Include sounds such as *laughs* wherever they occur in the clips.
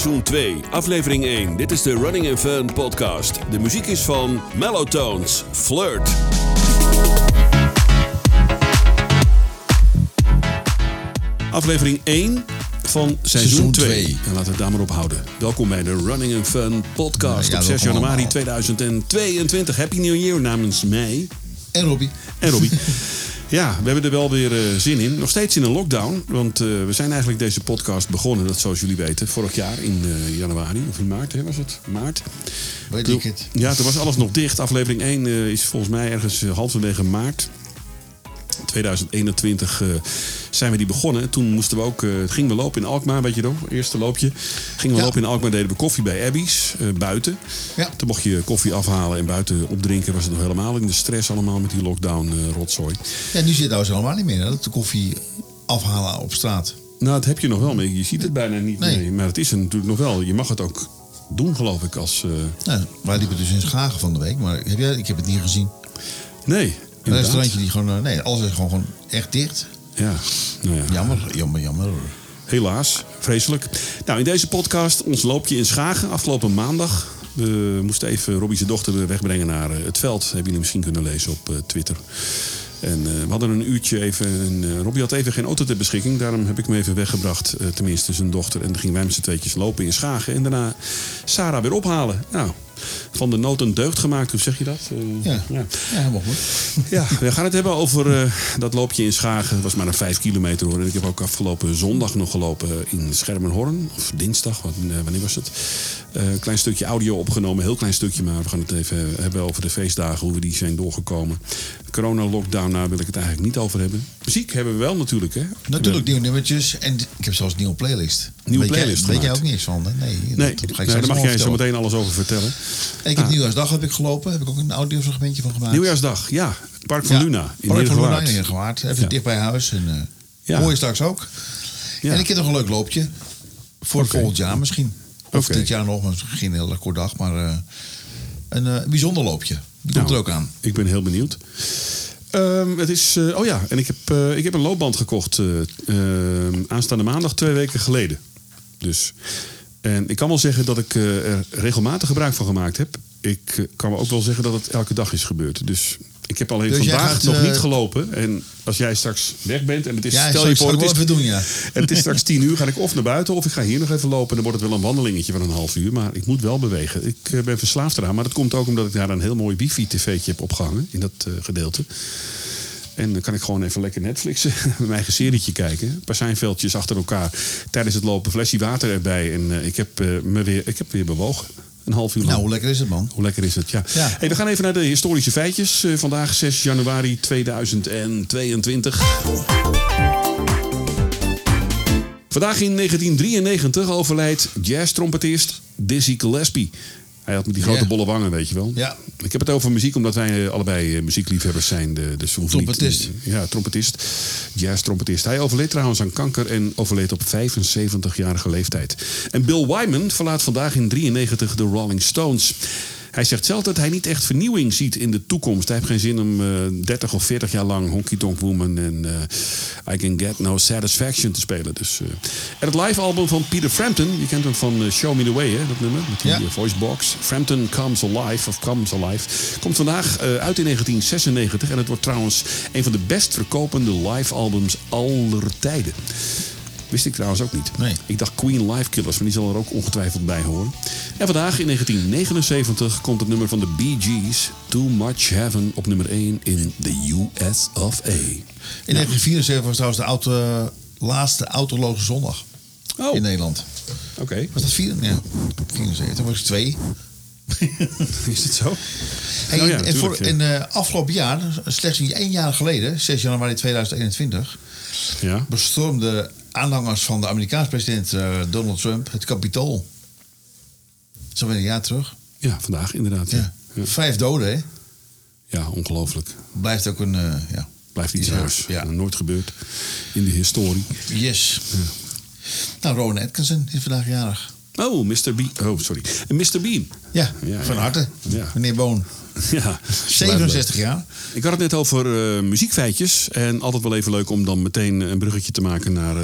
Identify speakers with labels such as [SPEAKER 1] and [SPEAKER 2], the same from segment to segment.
[SPEAKER 1] seizoen 2, aflevering 1. Dit is de Running and Fun podcast. De muziek is van Mellowtones, Flirt. Aflevering 1 van seizoen
[SPEAKER 2] Seizoen
[SPEAKER 1] 2.
[SPEAKER 2] twee.
[SPEAKER 1] En laten we het daar maar op houden. Welkom bij de Running and Fun podcast
[SPEAKER 2] Ja,
[SPEAKER 1] op 6
[SPEAKER 2] welkom
[SPEAKER 1] januari
[SPEAKER 2] allemaal.
[SPEAKER 1] 2022. Happy New Year namens mij
[SPEAKER 2] En Robbie.
[SPEAKER 1] en Robbie. *laughs* Ja, we hebben er wel weer eh, zin in. Nog steeds in een lockdown. Want eh, we zijn eigenlijk deze podcast begonnen, dat zoals jullie weten, vorig jaar in eh, januari. Of in maart, hè, was het? Maart.
[SPEAKER 2] Weet ik het.
[SPEAKER 1] Ja, toen was alles nog dicht. Aflevering 1 eh, is volgens mij ergens halverwege maart 2021 eh, zijn we die begonnen. Toen moesten we ook, eh, gingen we lopen in Alkmaar, weet je nog? Eerste loopje. Gingen we
[SPEAKER 2] Ja.
[SPEAKER 1] lopen in Alkmaar, deden we koffie bij Abby's, eh, buiten.
[SPEAKER 2] Ja.
[SPEAKER 1] Toen mocht je koffie afhalen en buiten opdrinken. Was het nog helemaal in de stress allemaal met die lockdown eh, rotzooi.
[SPEAKER 2] Ja, nu zit zo helemaal niet meer. hè, Dat de koffie afhalen op straat.
[SPEAKER 1] Nou, dat heb je nog wel mee. Je ziet het bijna niet
[SPEAKER 2] Nee.
[SPEAKER 1] meer. Maar het is er natuurlijk nog wel. Je mag het ook doen, geloof ik, als... eh,
[SPEAKER 2] Nou, wij liepen dus in Schagen van de week. Maar heb jij, ik heb het niet gezien.
[SPEAKER 1] Nee,
[SPEAKER 2] Een restaurantje die gewoon... eh, Nee, alles is gewoon, gewoon echt dicht.
[SPEAKER 1] Ja, nou ja.
[SPEAKER 2] Jammer, jammer, jammer.
[SPEAKER 1] Helaas, vreselijk. Nou, in deze podcast ons loopje in Schagen afgelopen maandag. We moesten even Robbie zijn dochter wegbrengen naar eh, het veld. Hebben jullie misschien kunnen lezen op eh, Twitter. En we hadden een uurtje even. En, Robbie had even geen auto ter beschikking. Daarom heb ik hem even weggebracht. tenminste, zijn dochter. En dan gingen wij met z'n tweetjes lopen in Schagen. En daarna Sarah weer ophalen. Nou, van de nood een deugd gemaakt. Hoe zeg je dat? Eh,
[SPEAKER 2] Ja. ja, helemaal goed. *laughs*
[SPEAKER 1] ja, we gaan het hebben over eh, dat loopje in Schagen. Het was maar een vijf kilometer hoor. En ik heb ook afgelopen zondag nog gelopen in Schermenhorn. Of dinsdag, eh, wanneer was het? Een klein stukje audio opgenomen, heel klein stukje. Maar we gaan het even hebben over de feestdagen, hoe we die zijn doorgekomen. Corona-lockdown, daar wil ik het eigenlijk niet over hebben. Muziek hebben we wel natuurlijk, hè?
[SPEAKER 2] Natuurlijk nieuwe nummertjes. En ik heb zelfs een nieuwe playlist.
[SPEAKER 1] Nieuwe
[SPEAKER 2] weet
[SPEAKER 1] playlist
[SPEAKER 2] Jij, weet jij ook niks van, hè? Nee,
[SPEAKER 1] Nee,
[SPEAKER 2] dat ga
[SPEAKER 1] nee,
[SPEAKER 2] ik
[SPEAKER 1] daar mag jij zo meteen alles over vertellen.
[SPEAKER 2] En ik heb
[SPEAKER 1] Ah.
[SPEAKER 2] Nieuwjaarsdag heb ik gelopen. Heb ik ook een audiofragmentje van gemaakt.
[SPEAKER 1] Nieuwjaarsdag, ja. Park van
[SPEAKER 2] Ja,
[SPEAKER 1] Luna in
[SPEAKER 2] Park van Luna in Heergewaard. Even
[SPEAKER 1] Ja.
[SPEAKER 2] dicht bij huis. En, eh
[SPEAKER 1] Ja.
[SPEAKER 2] Je straks ook.
[SPEAKER 1] Ja.
[SPEAKER 2] En ik heb nog een leuk loopje. Voor volgend jaar misschien. Of dit jaar nog, maar misschien een heel kort dag. Maar eh, een eh, bijzonder loopje. Komt
[SPEAKER 1] Nou,
[SPEAKER 2] er ook aan.
[SPEAKER 1] Ik ben heel benieuwd. Ehm, het is, oh ja, en ik heb, ik heb een loopband gekocht eh, ehm, aanstaande maandag twee weken geleden. Dus, en ik kan wel zeggen dat ik eh, er regelmatig gebruik van gemaakt heb. Ik eh, kan ook wel zeggen dat het elke dag is gebeurd. Dus ik heb alleen
[SPEAKER 2] Dus
[SPEAKER 1] vandaag
[SPEAKER 2] gaat,
[SPEAKER 1] nog
[SPEAKER 2] eh,
[SPEAKER 1] niet gelopen. En als jij straks weg bent en het is,
[SPEAKER 2] Ja,
[SPEAKER 1] stel je voor, het is,
[SPEAKER 2] doen, ja. *laughs*
[SPEAKER 1] en het is straks tien uur, ga ik of naar buiten of ik ga hier nog even lopen. Dan wordt het wel een wandelingetje van een half uur. Maar ik moet wel bewegen. Ik ben verslaafd eraan. Maar dat komt ook omdat ik daar een heel mooi wifi-tv'tje heb opgehangen. In dat gedeelte. En dan kan ik gewoon even lekker Netflixen. *laughs* Mijn eigen serietje kijken. Een paar seinveldjes achter elkaar. Tijdens het lopen, flesje water erbij. En eh, ik, heb, eh, me weer, ik heb weer bewogen. Een half uur lang.
[SPEAKER 2] Nou, hoe lekker is het, man?
[SPEAKER 1] Hoe lekker is het, ja.
[SPEAKER 2] Ja.
[SPEAKER 1] Hey, we gaan even naar de historische feitjes. Eh, vandaag 6 januari 2022. Vandaag in 1993 overlijdt jazz-trompetist Dizzy Gillespie. Hij had met die grote bolle wangen, weet je wel.
[SPEAKER 2] Ja.
[SPEAKER 1] Ik heb het over muziek omdat wij eh, allebei eh, muziekliefhebbers zijn. De, dus hoeven niet-
[SPEAKER 2] Trompetist.
[SPEAKER 1] ja, trompetist. Jazz-trompetist. Hij overleed trouwens aan kanker en overleed op 75-jarige leeftijd. En Bill Wyman verlaat vandaag in 93 de Rolling Stones. Hij zegt zelf dat hij niet echt vernieuwing ziet in de toekomst. Hij heeft geen zin om eh 30 of 40 jaar lang Honky Tonk Woman en eh, I Can Get No Satisfaction te spelen. Dus, eh. En het live album van Peter Frampton, je kent hem van eh, Show Me The Way, hè, dat nummer, met die
[SPEAKER 2] Ja.
[SPEAKER 1] eh, voicebox. Frampton Comes Alive, of Comes Alive, komt vandaag eh, uit in 1996. En het wordt trouwens een van de best verkopende live albums aller tijden. Wist ik trouwens ook niet.
[SPEAKER 2] Nee.
[SPEAKER 1] Ik dacht Queen Live Killers, maar die zal er ook ongetwijfeld bij horen. En vandaag in 1979 komt het nummer van de Bee Gees, Too Much Heaven, op nummer 1 in de US of A.
[SPEAKER 2] In 1974 was trouwens de auto, laatste autoloze zondag
[SPEAKER 1] Oh,
[SPEAKER 2] in Nederland.
[SPEAKER 1] oké.
[SPEAKER 2] Was dat vier? Ja, 74 was het twee. *laughs*
[SPEAKER 1] Is het zo?
[SPEAKER 2] Hey,
[SPEAKER 1] Oh ja,
[SPEAKER 2] en voor, en eh, afgelopen jaar, slechts één jaar geleden, 6 januari 2021,
[SPEAKER 1] Ja.
[SPEAKER 2] bestormden aanhangers van de Amerikaanse president eh, Donald Trump het Capitool. Zo weer een jaar terug.
[SPEAKER 1] ja, vandaag inderdaad. Ja.
[SPEAKER 2] Vijf doden, hè?
[SPEAKER 1] Ja, ongelooflijk.
[SPEAKER 2] Blijft ook een, eh, ja.
[SPEAKER 1] Blijft iets raars.
[SPEAKER 2] ja.
[SPEAKER 1] Nooit gebeurd in de historie.
[SPEAKER 2] Yes. Nou, Rowan Atkinson is vandaag jarig.
[SPEAKER 1] Oh, Mr. Bean. Oh, sorry. Mr. Bean.
[SPEAKER 2] Ja,
[SPEAKER 1] Ja,
[SPEAKER 2] van harte.
[SPEAKER 1] Ja.
[SPEAKER 2] Meneer Boon. *laughs*
[SPEAKER 1] Ja,
[SPEAKER 2] 67 jaar.
[SPEAKER 1] Ik had het net over eh, muziekfeitjes. En altijd wel even leuk om dan meteen een bruggetje te maken naar eh,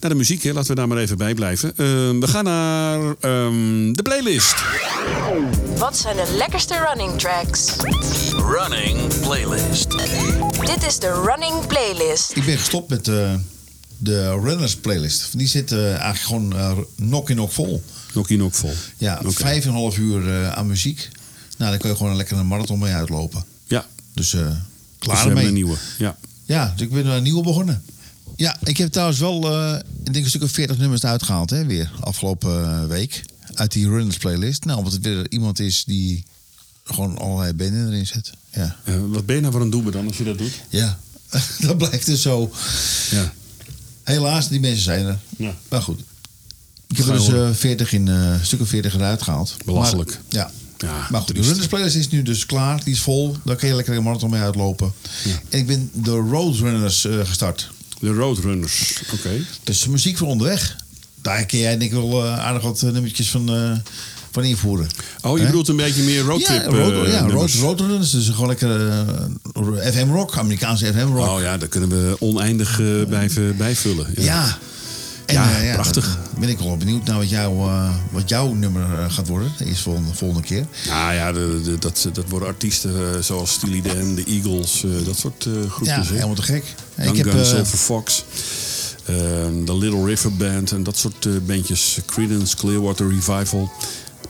[SPEAKER 1] Naar de muziek, hè. laten we daar maar even bij blijven. Eh, we gaan naar ehm, de playlist.
[SPEAKER 3] Wat zijn de lekkerste running tracks?
[SPEAKER 4] Running playlist.
[SPEAKER 3] Dit is de Running Playlist.
[SPEAKER 2] Ik ben gestopt met eh, de Runners playlist. Die zit eh, eigenlijk gewoon nok in nok vol.
[SPEAKER 1] Nog in ook vol.
[SPEAKER 2] Ja,
[SPEAKER 1] Oké.
[SPEAKER 2] vijf en een half uur eh, aan muziek. Nou, daar kun je gewoon een lekkere marathon mee uitlopen.
[SPEAKER 1] Ja,
[SPEAKER 2] Dus
[SPEAKER 1] dus
[SPEAKER 2] klaar ermee.
[SPEAKER 1] een nieuwe. Ja.
[SPEAKER 2] Ja, dus ik ben een nieuwe begonnen. Ja, ik heb trouwens wel, eh, ik denk een stuk of 40 nummers uitgehaald, hè, weer afgelopen eh, week. Uit die Runners playlist. Nou, omdat het weer iemand is die gewoon allerlei banden erin zet. Ja,
[SPEAKER 1] wat ben je nou voor een dan als je dat doet?
[SPEAKER 2] ja. *laughs* dat blijft dus zo.
[SPEAKER 1] Ja.
[SPEAKER 2] Helaas, die mensen zijn er.
[SPEAKER 1] Ja.
[SPEAKER 2] Maar goed. Ik heb er dus eh, 40 in, een stuk of 40 eruit gehaald.
[SPEAKER 1] Belachelijk.
[SPEAKER 2] Maar, ja.
[SPEAKER 1] Ja,
[SPEAKER 2] maar goed, de. Runners playlist is nu dus klaar. Die is vol. Daar kun je lekker een marathon mee uitlopen. En ik ben de Roadrunners eh gestart.
[SPEAKER 1] De Roadrunners. Oké.
[SPEAKER 2] Dus muziek voor onderweg. Daar kun jij denk ik wel eh, aardig wat eh, nummertjes van, van invoeren.
[SPEAKER 1] Oh, je bedoelt een beetje meer roadtrip
[SPEAKER 2] ja, road, ja road, roadrunners. Dus gewoon lekker eh, FM rock, Amerikaanse FM rock.
[SPEAKER 1] Oh ja, daar kunnen we oneindig blijven bijvullen.
[SPEAKER 2] ja. En,
[SPEAKER 1] Ja,
[SPEAKER 2] eh,
[SPEAKER 1] prachtig.
[SPEAKER 2] dan Ben ik wel benieuwd naar wat, jou, eh, wat jouw nummer eh, gaat worden. Is volgende, volgende keer.
[SPEAKER 1] Nou ja, de, de- dat, dat worden artiesten eh, zoals Steely Dan, de Eagles, eh, dat soort eh
[SPEAKER 2] Ja,
[SPEAKER 1] groepjes. hè.
[SPEAKER 2] helemaal te gek.
[SPEAKER 1] Young
[SPEAKER 2] ik heb,
[SPEAKER 1] Gun,
[SPEAKER 2] eh,
[SPEAKER 1] Silver Fox, ehm, de Little River Band en dat soort eh, bandjes. Creedence, Clearwater Revival.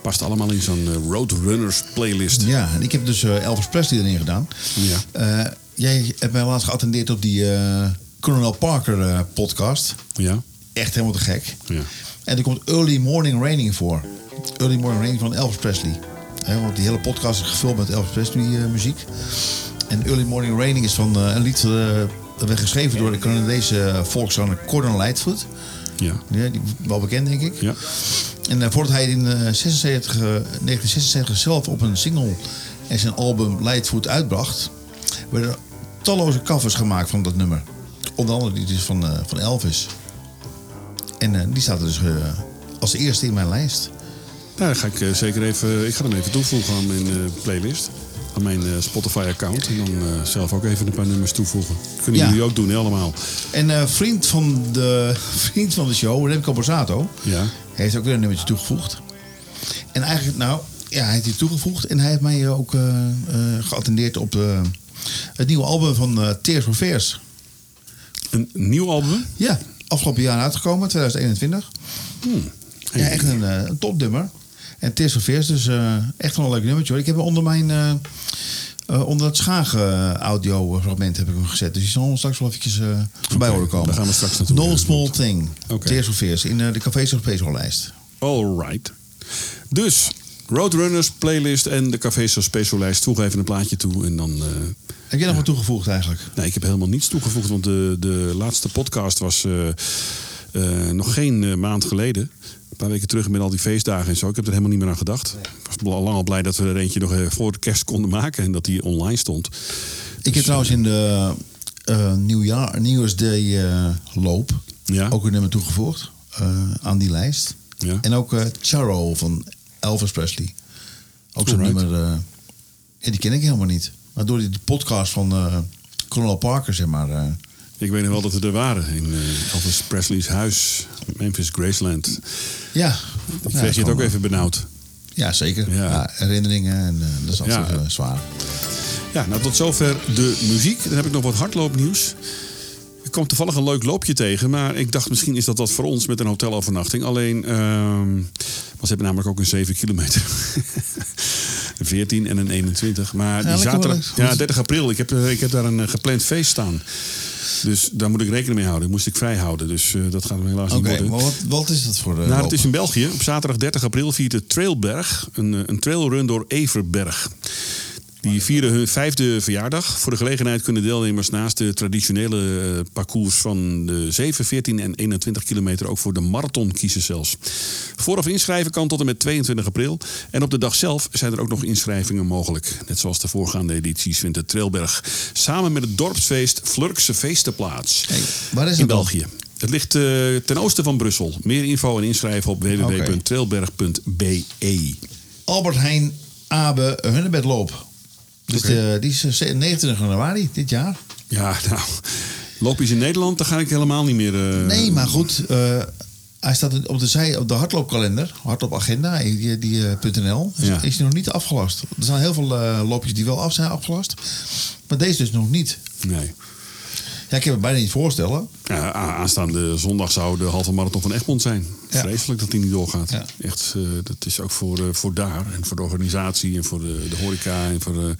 [SPEAKER 1] Past allemaal in zo'n eh, Roadrunners playlist.
[SPEAKER 2] ja, en ik heb dus eh, Elvis Presley erin gedaan.
[SPEAKER 1] Ja.
[SPEAKER 2] Eh, jij hebt mij laatst geattendeerd op die eh Colonel Parker eh, podcast.
[SPEAKER 1] Ja,
[SPEAKER 2] Echt helemaal te gek.
[SPEAKER 1] ja.
[SPEAKER 2] En er komt Early Morning Raining voor. Early Morning Raining van Elvis Presley. Want die hele podcast is gevuld met Elvis Presley eh, muziek. En Early Morning Raining is van eh, een lied eh, dat werd geschreven door de Canadese volkszanger Gordon Lightfoot.
[SPEAKER 1] ja.
[SPEAKER 2] Ja, die, wel bekend denk ik.
[SPEAKER 1] ja.
[SPEAKER 2] En voordat hij in eh, 76, eh, 1976 zelf op een single en zijn album Lightfoot uitbracht, werden talloze covers gemaakt van dat nummer. Onder andere die is van, eh, van Elvis. En eh, die staat er dus eh, als eerste in mijn lijst.
[SPEAKER 1] Nou, ga ik eh, zeker even, ik ga hem even toevoegen aan mijn playlist. Aan mijn Spotify-account. En dan zelf ook even een paar nummers toevoegen. Kunnen
[SPEAKER 2] Ja.
[SPEAKER 1] jullie ook doen, hè, allemaal.
[SPEAKER 2] En eh, vriend, van de, *laughs* vriend van de show, Remco Borsato,
[SPEAKER 1] Ja.
[SPEAKER 2] heeft ook weer een nummertje toegevoegd. En eigenlijk, nou, ja, hij heeft die toegevoegd. En hij heeft mij ook geattendeerd op het nieuwe album van Tears for Fears.
[SPEAKER 1] Een nieuw album.
[SPEAKER 2] Ja, afgelopen jaar uitgekomen, 2021. Ja, echt een, eh, een topnummer. En Tears for Fears, dus eh, echt wel een leuk nummertje hoor. Ik heb hem onder mijn... eh, onder het Schagen audio fragment heb ik hem gezet. Dus die zal straks wel eventjes voorbij horen komen.
[SPEAKER 1] daar gaan we straks naartoe.
[SPEAKER 2] No Small. Thing.
[SPEAKER 1] Oké.
[SPEAKER 2] Tears Fears. In de Cafés Europees lijst.
[SPEAKER 1] Alright. Dus, Roadrunners playlist en de Café Special lijst. Voeg even een plaatje toe en dan...
[SPEAKER 2] Heb jij nog wat toegevoegd eigenlijk?
[SPEAKER 1] Nee, ik heb helemaal niets toegevoegd, want de, de laatste podcast was eh, eh, nog geen eh, maand geleden. Een paar weken terug met al die feestdagen en zo. Ik heb er helemaal niet meer aan gedacht. Ik was lang al blij dat we er eentje nog voor de kerst konden maken en dat die online stond.
[SPEAKER 2] Ik
[SPEAKER 1] Dus,
[SPEAKER 2] heb trouwens in de nieuwjaar, Nieuwsday eh, loop
[SPEAKER 1] Ja.
[SPEAKER 2] ook een nummer toegevoegd aan die lijst.
[SPEAKER 1] Ja.
[SPEAKER 2] En ook Charro van Elvis Presley. Ook zo'n nummer, ja, die ken ik helemaal niet. Maar door die podcast van eh Colonel Parker, zeg maar. eh,
[SPEAKER 1] Ik weet nog wel dat we er waren in eh, Elvis Presley's huis, Memphis Graceland.
[SPEAKER 2] ja.
[SPEAKER 1] Ik kreeg je het ook even benauwd.
[SPEAKER 2] Ja, zeker.
[SPEAKER 1] Ja.
[SPEAKER 2] Ja. herinneringen en dat is altijd
[SPEAKER 1] Ja.
[SPEAKER 2] zwaar.
[SPEAKER 1] Ja, nou tot zover de muziek. Dan heb ik nog wat hardloopnieuws. Ik kwam toevallig een leuk loopje tegen, maar ik dacht misschien is dat wat voor ons met een hotelovernachting. Alleen, want ze hebben namelijk ook een 7 kilometer. *laughs* een 14 en een 21. Maar die zaterdag, ja,
[SPEAKER 2] goed.
[SPEAKER 1] 30 april, ik heb, eh, ik heb daar een eh, gepland feest staan. Dus daar moet ik rekening mee houden. Moest ik vrij houden. Dus eh, dat gaat hem helaas
[SPEAKER 2] Oké,
[SPEAKER 1] niet worden.
[SPEAKER 2] maar wat, wat is dat voor de
[SPEAKER 1] Nou, het is in België. Op zaterdag 30 april viert de Trailberg een, een trailrun door Everberg. Die vieren hun vijfde verjaardag. Voor de gelegenheid kunnen deelnemers naast de traditionele eh, parcours van de 7, 14 en 21 kilometer ook voor de marathon kiezen zelfs. Vooraf inschrijven kan tot en met 22 april. En op de dag zelf zijn er ook nog inschrijvingen mogelijk. Net zoals de voorgaande edities vindt de Trailberg samen met het dorpsfeest Flurkse Feesten plaats.
[SPEAKER 2] Hey, waar is
[SPEAKER 1] in
[SPEAKER 2] het dan?
[SPEAKER 1] België. Het ligt eh, ten oosten van Brussel. Meer info en inschrijven op www.trailberg.be.
[SPEAKER 2] Albert Heijn Abe Hunnebedloop. Dus de- die is eh, 29 januari dit jaar.
[SPEAKER 1] Ja, nou, Loopjes in Nederland, daar ga ik helemaal niet meer... eh,
[SPEAKER 2] Nee, maar goed. eh, hij staat op de, zij, op de hardloopkalender, hardloopagenda, die, die, eh, .nl, is,
[SPEAKER 1] Ja.
[SPEAKER 2] is hij nog niet afgelast. Er zijn heel veel eh, loopjes die wel af zijn afgelast. Maar deze dus nog niet.
[SPEAKER 1] Nee.
[SPEAKER 2] Ja, ik heb het bijna niet voorstellen.
[SPEAKER 1] Ja, aanstaande zondag zou de halve marathon van Egmond zijn.
[SPEAKER 2] Ja.
[SPEAKER 1] Vreselijk dat die niet doorgaat.
[SPEAKER 2] Ja.
[SPEAKER 1] Echt, eh, dat is ook voor, eh, voor daar en voor de organisatie en voor de, de horeca en voor de,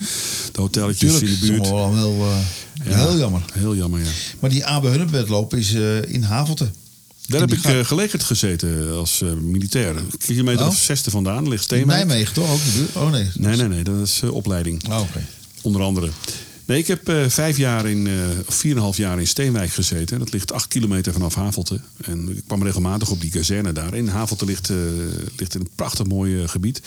[SPEAKER 1] de hotelletjes
[SPEAKER 2] Tuurlijk,
[SPEAKER 1] in de buurt.
[SPEAKER 2] is wel heel, eh,
[SPEAKER 1] Ja,
[SPEAKER 2] heel jammer.
[SPEAKER 1] Heel jammer, ja.
[SPEAKER 2] Maar die AB Hunnebedloop is eh, in Havelte.
[SPEAKER 1] Daar heb ik eh, gelegerd gezeten als eh, militair. Kilometer
[SPEAKER 2] Oh.
[SPEAKER 1] of zesde vandaan ligt Steenwijk.
[SPEAKER 2] Nijmegen toch ook? Oh nee.
[SPEAKER 1] Nee, nee, nee, dat is eh, opleiding.
[SPEAKER 2] Oh, oké.
[SPEAKER 1] Onder andere. Nee, ik heb eh, vijf jaar in, eh, of vier en een half jaar in Steenwijk gezeten. Dat ligt acht kilometer vanaf Havelte. En ik kwam regelmatig op die kazerne daar. In Havelte ligt, eh, ligt een prachtig mooi eh, gebied.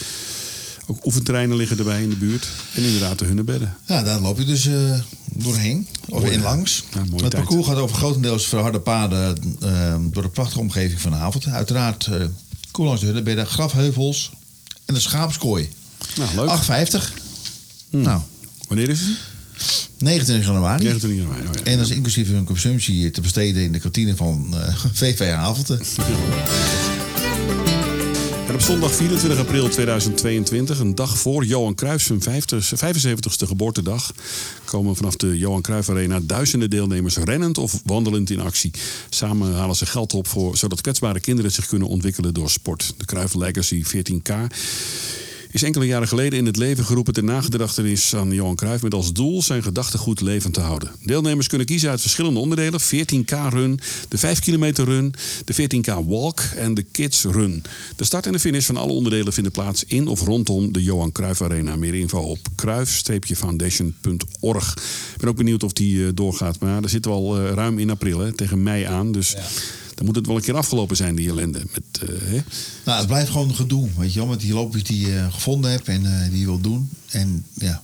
[SPEAKER 1] Ook oefenterreinen liggen erbij in de buurt. En inderdaad de hunnebedden.
[SPEAKER 2] Ja, daar loop je dus eh, doorheen. Of in langs.
[SPEAKER 1] Ja,
[SPEAKER 2] het parcours gaat over grotendeels verharde paden eh, door de prachtige omgeving van Havelte. Uiteraard eh koel langs de Hunnebedden, grafheuvels en de schaapskooi.
[SPEAKER 1] Nou, leuk.
[SPEAKER 2] 8,50.
[SPEAKER 1] Hmm.
[SPEAKER 2] Nou,
[SPEAKER 1] Wanneer is het?
[SPEAKER 2] 29 januari.
[SPEAKER 1] 29 januari. Oh, ja.
[SPEAKER 2] En dat is inclusief hun consumptie te besteden in de kantine van eh *laughs* VV Havelte.
[SPEAKER 1] En op zondag 24 april 2022, een dag voor Johan Cruijff zijn 50 75ste geboortedag, komen vanaf de Johan Cruijff Arena duizenden deelnemers rennend of wandelend in actie. Samen halen ze geld op voor, zodat kwetsbare kinderen zich kunnen ontwikkelen door sport. De Cruijff Legacy 14K is enkele jaren geleden in het leven geroepen ter nagedachtenis aan Johan Cruijff met als doel zijn gedachtegoed levend te houden. Deelnemers kunnen kiezen uit verschillende onderdelen: 14K Run, de 5 kilometer Run, de 14K Walk en de Kids Run. De start en de finish van alle onderdelen vinden plaats in of rondom de Johan Cruijff Arena. Meer info op kruif-foundation.org. Ik ben ook benieuwd of die eh, doorgaat, maar daar zitten we al eh, ruim in april, hè, tegen mei aan. Dus dan moet het wel een keer afgelopen zijn, die ellende. Met, eh?
[SPEAKER 2] Nou, het blijft gewoon een gedoe, weet je wel, met die loopjes die je gevonden hebt en eh, die je wilt doen. En ja.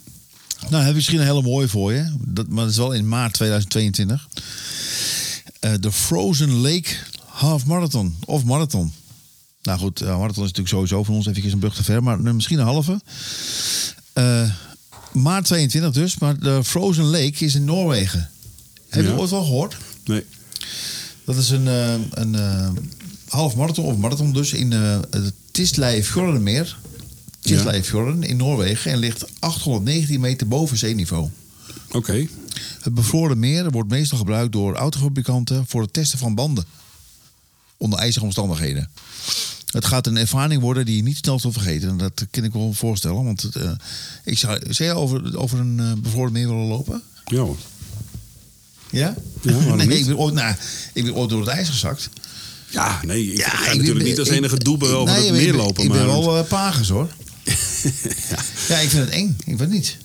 [SPEAKER 2] Nou, heb ik misschien een hele mooie voor je, dat, maar dat is wel in maart 2022. Eh, De Frozen Lake Half Marathon, of Marathon. Nou goed, eh, marathon is natuurlijk sowieso van ons even een brug te ver, maar eh, misschien een halve. Eh, maart 22 dus, maar de Frozen Lake is in Noorwegen. Heb je
[SPEAKER 1] Ja.
[SPEAKER 2] ooit wel gehoord?
[SPEAKER 1] Nee.
[SPEAKER 2] Dat is een, eh, een eh, half marathon, of marathon dus, in eh het Tisleifjordenmeer. Tisleifjorden in Noorwegen en ligt 819 meter boven zeeniveau.
[SPEAKER 1] Oké.
[SPEAKER 2] Het bevroren meer wordt meestal gebruikt door autofabrikanten voor het testen van banden. Onder ijzige omstandigheden. Het gaat een ervaring worden die je niet snel zult vergeten. En dat kan ik wel voorstellen. Want ik zou, zou over, over een bevroren meer willen lopen?
[SPEAKER 1] Ja.
[SPEAKER 2] Ja?
[SPEAKER 1] Ja, *laughs*
[SPEAKER 2] nee,
[SPEAKER 1] niet?
[SPEAKER 2] Ik ben, ooit, nou, ik ben ooit door het ijs gezakt.
[SPEAKER 1] Ja, nee, ik ga
[SPEAKER 2] ik
[SPEAKER 1] natuurlijk
[SPEAKER 2] ben-
[SPEAKER 1] niet als
[SPEAKER 2] ik-
[SPEAKER 1] enige doebe over
[SPEAKER 2] nee,
[SPEAKER 1] het
[SPEAKER 2] ik
[SPEAKER 1] meer
[SPEAKER 2] ben-
[SPEAKER 1] lopen.
[SPEAKER 2] Ik
[SPEAKER 1] maar
[SPEAKER 2] ben wel uh, pagers hoor. *laughs* ja. ik vind het eng. Ik weet het niet.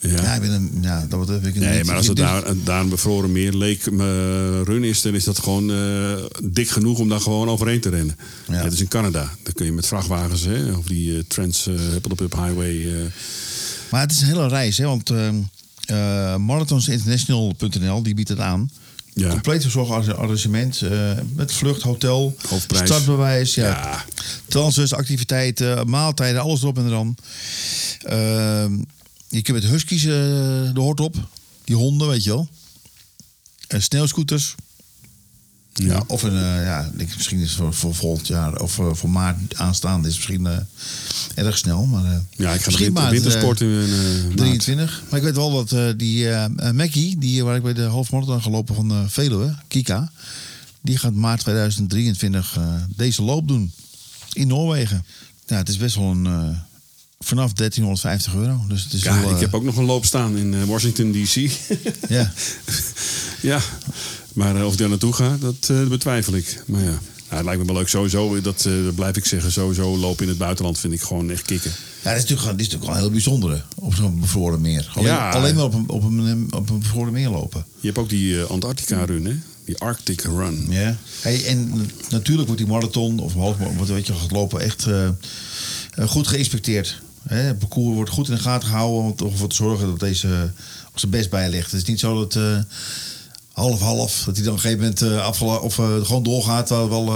[SPEAKER 1] Ja.
[SPEAKER 2] Ja, ik ben een, ja dat betreft ik een
[SPEAKER 1] Nee,
[SPEAKER 2] niet-
[SPEAKER 1] maar als
[SPEAKER 2] ik
[SPEAKER 1] het
[SPEAKER 2] vind
[SPEAKER 1] daar, daar een bevroren meer leek eh, run is, dan is dat gewoon eh, dik genoeg om daar gewoon overheen te rennen.
[SPEAKER 2] Ja.
[SPEAKER 1] Ja. dat is in Canada. Dan kun je met vrachtwagens, hè, of die eh, Trans uh, Up Highway.
[SPEAKER 2] Maar het is een hele reis, hè, want uh, uh, marathonsinternational.nl die biedt het aan.
[SPEAKER 1] Ja.
[SPEAKER 2] Compleet verzorgd arrangement uh, met vlucht, hotel,
[SPEAKER 1] Hoofdprijs.
[SPEAKER 2] startbewijs, ja.
[SPEAKER 1] Ja.
[SPEAKER 2] transfers, activiteiten, maaltijden, alles erop en eraan. Uh, je kunt met huskies uh, de hoort op, die honden, weet je wel. En sneeuwscooters.
[SPEAKER 1] Ja.
[SPEAKER 2] Of een, uh, ja, ik, misschien is voor, voor volgend jaar of uh, voor maart aanstaande is misschien uh, erg snel. Maar,
[SPEAKER 1] ja, ik ga de winter, wintersport in uh,
[SPEAKER 2] 23. Maar ik weet wel dat die Mackie, die waar ik bij de halfmarathon gelopen van Veluwe, Kika, die gaat maart 2023 uh, deze loop doen in Noorwegen. Ja, het is best wel een vanaf 1350 euro. Dus het is
[SPEAKER 1] ja,
[SPEAKER 2] wel,
[SPEAKER 1] ik heb ook nog een loop staan in Washington D.C.
[SPEAKER 2] ja. *laughs*
[SPEAKER 1] ja, maar uh, of ik daar naartoe ga, dat uh, betwijfel ik. Maar ja. Nou, het lijkt me wel leuk sowieso, dat, uh, dat blijf ik zeggen. Sowieso lopen in het buitenland vind ik gewoon echt kicken.
[SPEAKER 2] Ja, dat is natuurlijk, dat is natuurlijk wel een heel bijzondere op zo'n bevroren meer. Alleen,
[SPEAKER 1] Ja.
[SPEAKER 2] alleen maar op een, op, een, op een bevroren meer lopen.
[SPEAKER 1] Je hebt ook die uh, Antarctica-run, hè? Die Arctic Run.
[SPEAKER 2] Ja. Hey, en natuurlijk wordt die marathon of wat weet je gaat lopen echt uh, goed geïnspecteerd. Hè, het parcours wordt goed in de gaten gehouden om ervoor te zorgen dat deze op zijn best bij ligt. Het is niet zo dat half-half, dat hij dan op een gegeven moment uh, afgela- of uh, gewoon doorgaat, terwijl wel,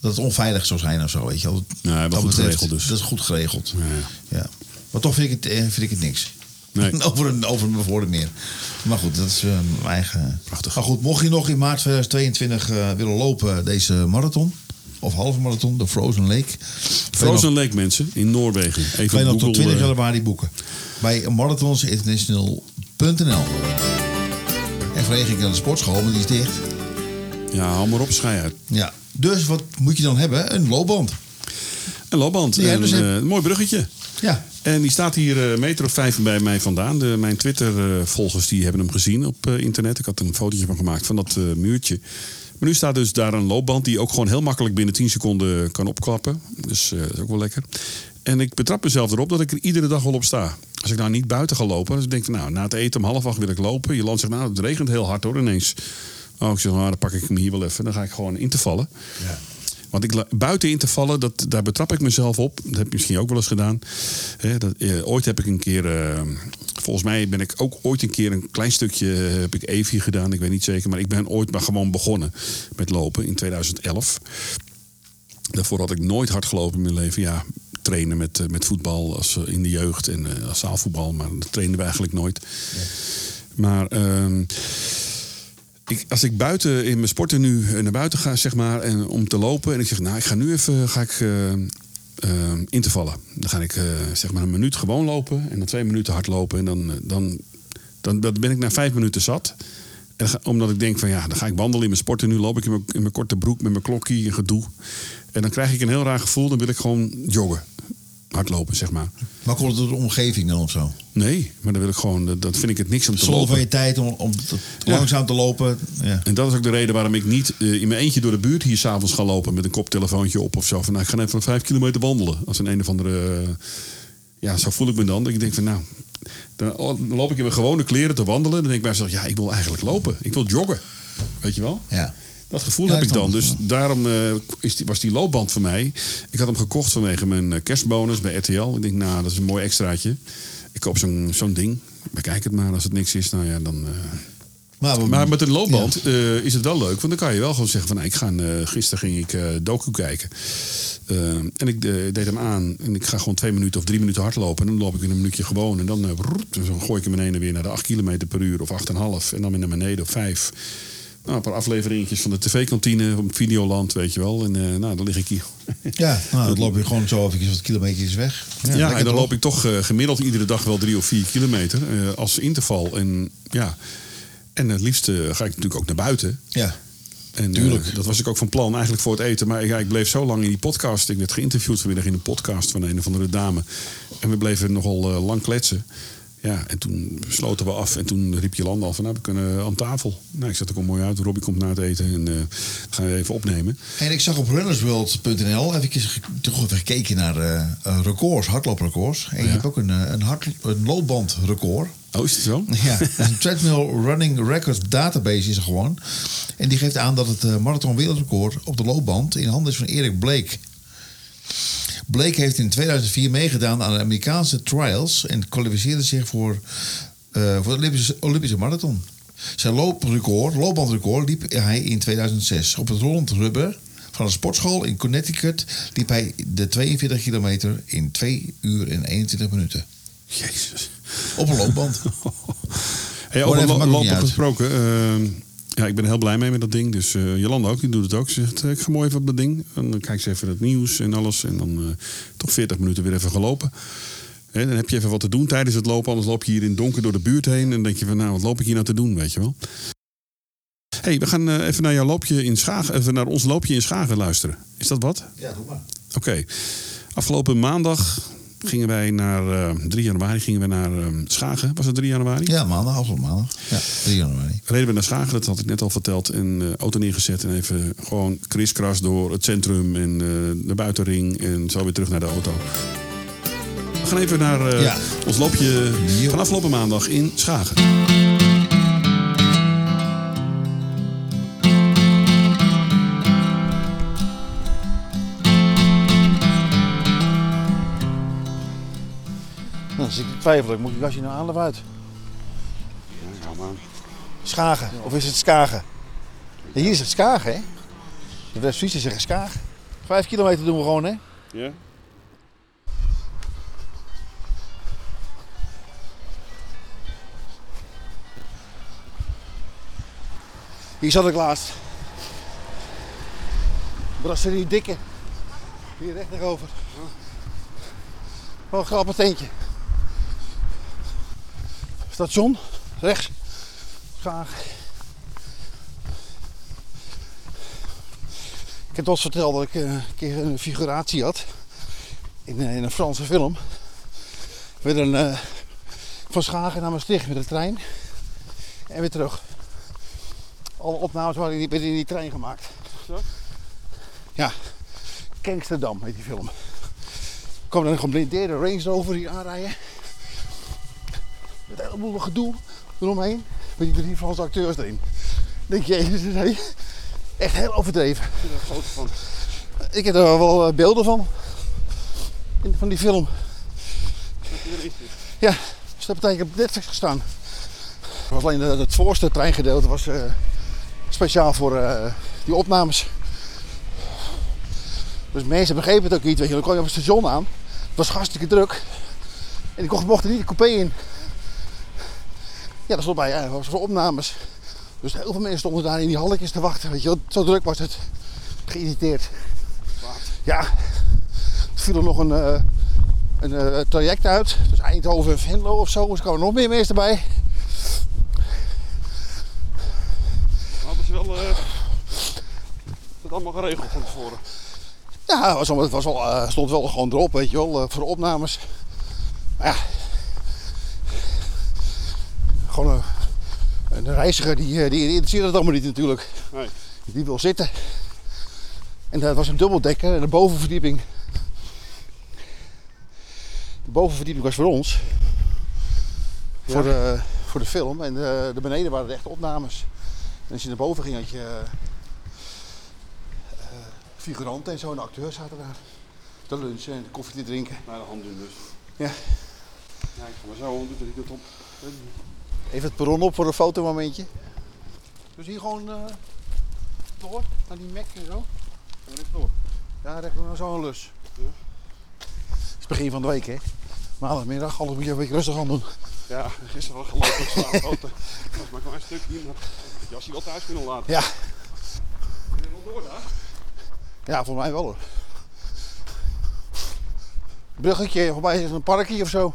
[SPEAKER 2] dat het onveilig zou zijn of zo. Weet je wel.
[SPEAKER 1] Nee,
[SPEAKER 2] dat
[SPEAKER 1] goed
[SPEAKER 2] betreft,
[SPEAKER 1] geregeld dus.
[SPEAKER 2] Dat is goed geregeld.
[SPEAKER 1] Ja.
[SPEAKER 2] Maar toch vind ik, het, vind ik het niks.
[SPEAKER 1] Nee. *laughs*
[SPEAKER 2] over een, over een meer. Maar goed, dat is eh, mijn eigen...
[SPEAKER 1] Prachtig.
[SPEAKER 2] Maar goed, mocht je nog in maart 2022 eh, willen lopen, deze marathon... of halve marathon, de Frozen Lake...
[SPEAKER 1] Frozen Lake mensen in Noorwegen. Even
[SPEAKER 2] je nog tot
[SPEAKER 1] Google,
[SPEAKER 2] 20
[SPEAKER 1] eh,
[SPEAKER 2] januari boeken. Bij marathonsinternational.nl En vanwege ik aan de sportschool, maar die is dicht.
[SPEAKER 1] Ja, hou maar op, schei uit.
[SPEAKER 2] Ja. Dus wat moet je dan hebben? Een loopband.
[SPEAKER 1] Een loopband.
[SPEAKER 2] Ja,
[SPEAKER 1] en,
[SPEAKER 2] dus
[SPEAKER 1] eh, een mooi bruggetje.
[SPEAKER 2] Ja.
[SPEAKER 1] En die staat hier eh, een meter of vijf bij mij vandaan. De, mijn Twitter-volgers die hebben hem gezien op eh, internet. Ik had een fotootje van gemaakt van dat eh, muurtje. Maar nu staat dus daar een loopband die ook gewoon heel makkelijk binnen 10 seconden kan opklappen. Dus eh, dat is ook wel lekker. En ik betrap mezelf erop dat ik er iedere dag wel op sta. Als ik nou niet buiten ga lopen, dus ik denk van nou, na het eten om half acht wil ik lopen. Je land zegt nou, het regent heel hard hoor ineens. Oh, ik zeg, nou, dan pak ik hem hier wel even. Dan ga ik gewoon in te vallen. Want ik, buiten in te vallen, dat, daar betrap ik mezelf op. Dat heb je misschien ook wel eens gedaan. Dat, eh, ooit heb ik een keer, eh, volgens mij ben ik ook ooit een keer een klein stukje eh, heb ik Evi gedaan. Ik weet niet zeker, maar ik ben ooit maar gewoon begonnen met lopen in 2011. Daarvoor had ik nooit hard gelopen in mijn leven. Ja, trainen met, eh, met voetbal als, eh, in de jeugd en eh, als zaalvoetbal, maar dat trainden we eigenlijk nooit. Maar ehm, ik, als ik buiten in mijn sporten nu naar buiten ga, zeg maar, en om te lopen. En ik zeg, nou, ik ga nu even ga ik, eh, eh, in te vallen. Dan ga ik zeg maar een minuut gewoon lopen en dan twee minuten hard lopen. En dan, dan, dan, dan ben ik na vijf minuten zat. En ga- omdat ik denk van ja, dan ga ik wandelen in mijn sporten. Nu loop ik in mijn, in mijn korte broek met mijn klokkie en gedoe. En dan krijg ik een heel raar gevoel. Dan wil ik gewoon joggen. Hardlopen, zeg maar.
[SPEAKER 2] Maar komt het door de omgeving dan of zo?
[SPEAKER 1] Nee, maar dan wil ik gewoon, dat- vind ik het niks om te
[SPEAKER 2] Zonder
[SPEAKER 1] lopen.
[SPEAKER 2] van je tijd om, om te-
[SPEAKER 1] Ja.
[SPEAKER 2] langzaam te lopen. Ja.
[SPEAKER 1] En dat is ook de reden waarom ik niet eh, in mijn eentje door de buurt hier s'avonds ga lopen met een koptelefoontje op of zo. Van nou, ik ga even vijf kilometer wandelen. Als een een of andere. eh, ja, zo voel ik me dan. Dat ik denk van nou. Dan dan loop ik in mijn gewone kleren te wandelen. Dan denk ik bij mezelf, ja, ik wil eigenlijk lopen. Ik wil joggen. Weet je wel?
[SPEAKER 2] ja.
[SPEAKER 1] Dat gevoel
[SPEAKER 2] Ja,
[SPEAKER 1] heb
[SPEAKER 2] ik
[SPEAKER 1] dan. Dus daarom eh, is die, was die loopband voor mij. Ik had hem gekocht vanwege mijn eh, kerstbonus bij RTL. Ik denk, nou, dat is een mooi extraatje. Ik koop zo'n zo'n ding. Bekijk het maar. Als het niks is, nou ja, dan. eh,
[SPEAKER 2] Maar,
[SPEAKER 1] maar met een loopband is het wel leuk. Want dan kan je wel gewoon zeggen van... Nou, ik ga, gisteren ging ik eh docu kijken. En ik deed hem aan. En ik ga gewoon twee minuten of drie minuten hardlopen. En dan loop ik in een minuutje gewoon. En dan, gooi ik hem ene weer naar de 8 km per uur. Of 8,5. En dan weer naar beneden op 5. Nou, een paar afleveringetjes van de tv-kantine op Videoland, weet je wel. En eh, nou, dan lig ik hier.
[SPEAKER 2] Ja, nou, dan loop je gewoon zo even wat kilometers weg.
[SPEAKER 1] Ja, en dan
[SPEAKER 2] toch?
[SPEAKER 1] loop ik toch eh, gemiddeld iedere dag wel drie of vier kilometer eh, als interval. En ja, en het liefst eh, ga ik natuurlijk ook naar buiten.
[SPEAKER 2] Ja.
[SPEAKER 1] En,
[SPEAKER 2] Tuurlijk.
[SPEAKER 1] dat was ik ook van plan eigenlijk voor het eten. Maar ja, ik bleef zo lang in die podcast. Ik werd geïnterviewd vanmiddag in een podcast van een of andere dame. En we bleven nogal lang kletsen. Ja, en toen sloten we af. En toen riep Jolanda al van, nou, we kunnen aan tafel. Nou, ik zat er ook mooi uit. Robbie komt na het eten en eh gaan we even opnemen.
[SPEAKER 2] En ik zag op runnersworld.nl even, toch even gekeken naar eh, eh, records, hardlooprecords. En je
[SPEAKER 1] Ja.
[SPEAKER 2] hebt ook een, een, hard, een loopbandrecord.
[SPEAKER 1] Oh, is het zo?
[SPEAKER 2] Ja, is *laughs* een Treadmill Running Records database is er gewoon. En die geeft aan dat het marathon wereldrecord op de loopband in handen is van Erik Blake. Blake heeft in 2004 meegedaan aan de Amerikaanse trials en kwalificeerde zich voor, eh, voor de Olympische, Olympische marathon. Zijn looprecord, loopbandrecord liep hij in 2006 op het rollend rubber van een sportschool in Connecticut liep hij de 42 kilometer in 2 uur en 21 minuten.
[SPEAKER 1] Jezus.
[SPEAKER 2] Op een loopband. *laughs*
[SPEAKER 1] Hey, over lo- lopen gesproken. eh, ja, ik ben er heel blij mee met dat ding. Dus eh Jolanda ook, die doet het ook. Ze zegt, eh, ik ga mooi even op dat ding. En dan kijk ze even het nieuws en alles. En dan eh, toch 40 minuten weer even gelopen. Hè, dan heb je even wat te doen tijdens het lopen. Anders loop je hier in het donker door de buurt heen. En dan denk je van, nou, wat loop ik hier nou te doen, weet je wel. hey, we gaan even naar jouw loopje in Schagen. Even naar ons loopje in Schagen luisteren. Is dat wat?
[SPEAKER 2] Ja, doe maar.
[SPEAKER 1] Oké. Afgelopen maandag gingen wij naar... eh 3 januari gingen we naar eh, Schagen. Was het 3 januari?
[SPEAKER 2] Ja, maandag, afgelopen maandag. Ja, 3 januari.
[SPEAKER 1] reden we naar Schagen, dat had ik net al verteld. En eh, auto neergezet en even gewoon kriskras door het centrum en eh, de buitenring. En zo weer terug naar de auto. We gaan even naar eh,
[SPEAKER 2] Ja.
[SPEAKER 1] ons loopje van afgelopen maandag in Schagen.
[SPEAKER 5] Dan zit ik twijfel, moet ik gasje nou aan of uit? Ja, man. Schagen, of is het Skagen? Hier is het Skagen, hè? De West-Friesen zeggen Skagen. Vijf kilometer doen we gewoon, hè?
[SPEAKER 1] Ja.
[SPEAKER 5] Hier zat ik laatst. Brasserie Dikke. Hier recht naar over. Wat grappig tentje. Station, rechts. Graag. Ik heb eens verteld dat ik eh, een keer een figuratie had. In, eh, in een Franse film. Met een, eh, van Schagen naar Maastricht met de trein. En weer terug. Alle opnames waren in die, in die trein gemaakt.
[SPEAKER 1] Zo?
[SPEAKER 5] Ja. Gangsterdam heet die film. Er kwam dan een geblindeerde Range Rover hier aanrijden. Met een heleboel gedoe eromheen. Met die drie Franse acteurs erin. Denk je, jezus, nee. Echt heel overdreven.
[SPEAKER 1] Ik er van.
[SPEAKER 5] Heb er wel eh, beelden van. In- Van die film. Ja, dus dat betekent op Netflix gestaan. Was alleen de- het voorste treingedeelte was eh, speciaal voor eh, die opnames. Dus mensen begrepen het ook niet. Weet je. Dan kwam je op het station aan. Het was hartstikke druk. En ik mocht er niet de coupé in. Ja, dat stond bij. Ja, was voor opnames. Dus heel veel mensen stonden daar in die halletjes te wachten. Weet je, wel. zo druk was het. Geïrriteerd. Ja, er viel er nog een, eh, een eh, traject uit. Dus Eindhoven en Venlo of zo. Dus er kwamen nog meer mensen bij.
[SPEAKER 1] Hadden ze wel dat allemaal geregeld van tevoren.
[SPEAKER 5] Ja, het was, al- het was al, stond wel gewoon erop, weet je wel, voor de opnames. Maar ja. Gewoon een, een reiziger die, eh, die interesseert het allemaal niet natuurlijk.
[SPEAKER 1] Nee.
[SPEAKER 5] Die wil zitten. En dat was een dubbeldekker en de bovenverdieping. De bovenverdieping was voor ons. Voor, de, voor de film. En de, de beneden waren de echte opnames. En als je naar boven ging had je eh, eh, figuranten en zo. En de acteurs zaten daar. Te lunchen en koffie te drinken.
[SPEAKER 1] Naar de hand doen dus.
[SPEAKER 5] Ja.
[SPEAKER 1] Ja, ik ga maar zo, doet er niet op.
[SPEAKER 5] Even het perron op voor een fotomomentje. Dus hier gewoon eh door naar die Mac en zo. Ja, rechtdoor. Ja, rechtdoor naar zo'n lus.
[SPEAKER 1] Ja.
[SPEAKER 5] Het is begin van de week, hè? Maandagmiddag, alles moet je een beetje rustig aan doen.
[SPEAKER 1] Ja, gisteren wel gelopen foto. Dat was maar een klein stukje, maar dat jasje wel thuis kunnen laten.
[SPEAKER 5] Ja,
[SPEAKER 1] Ben je wel door daar?
[SPEAKER 5] ja voor mij wel hoor. Bruggetje, voorbij is een parkje of zo.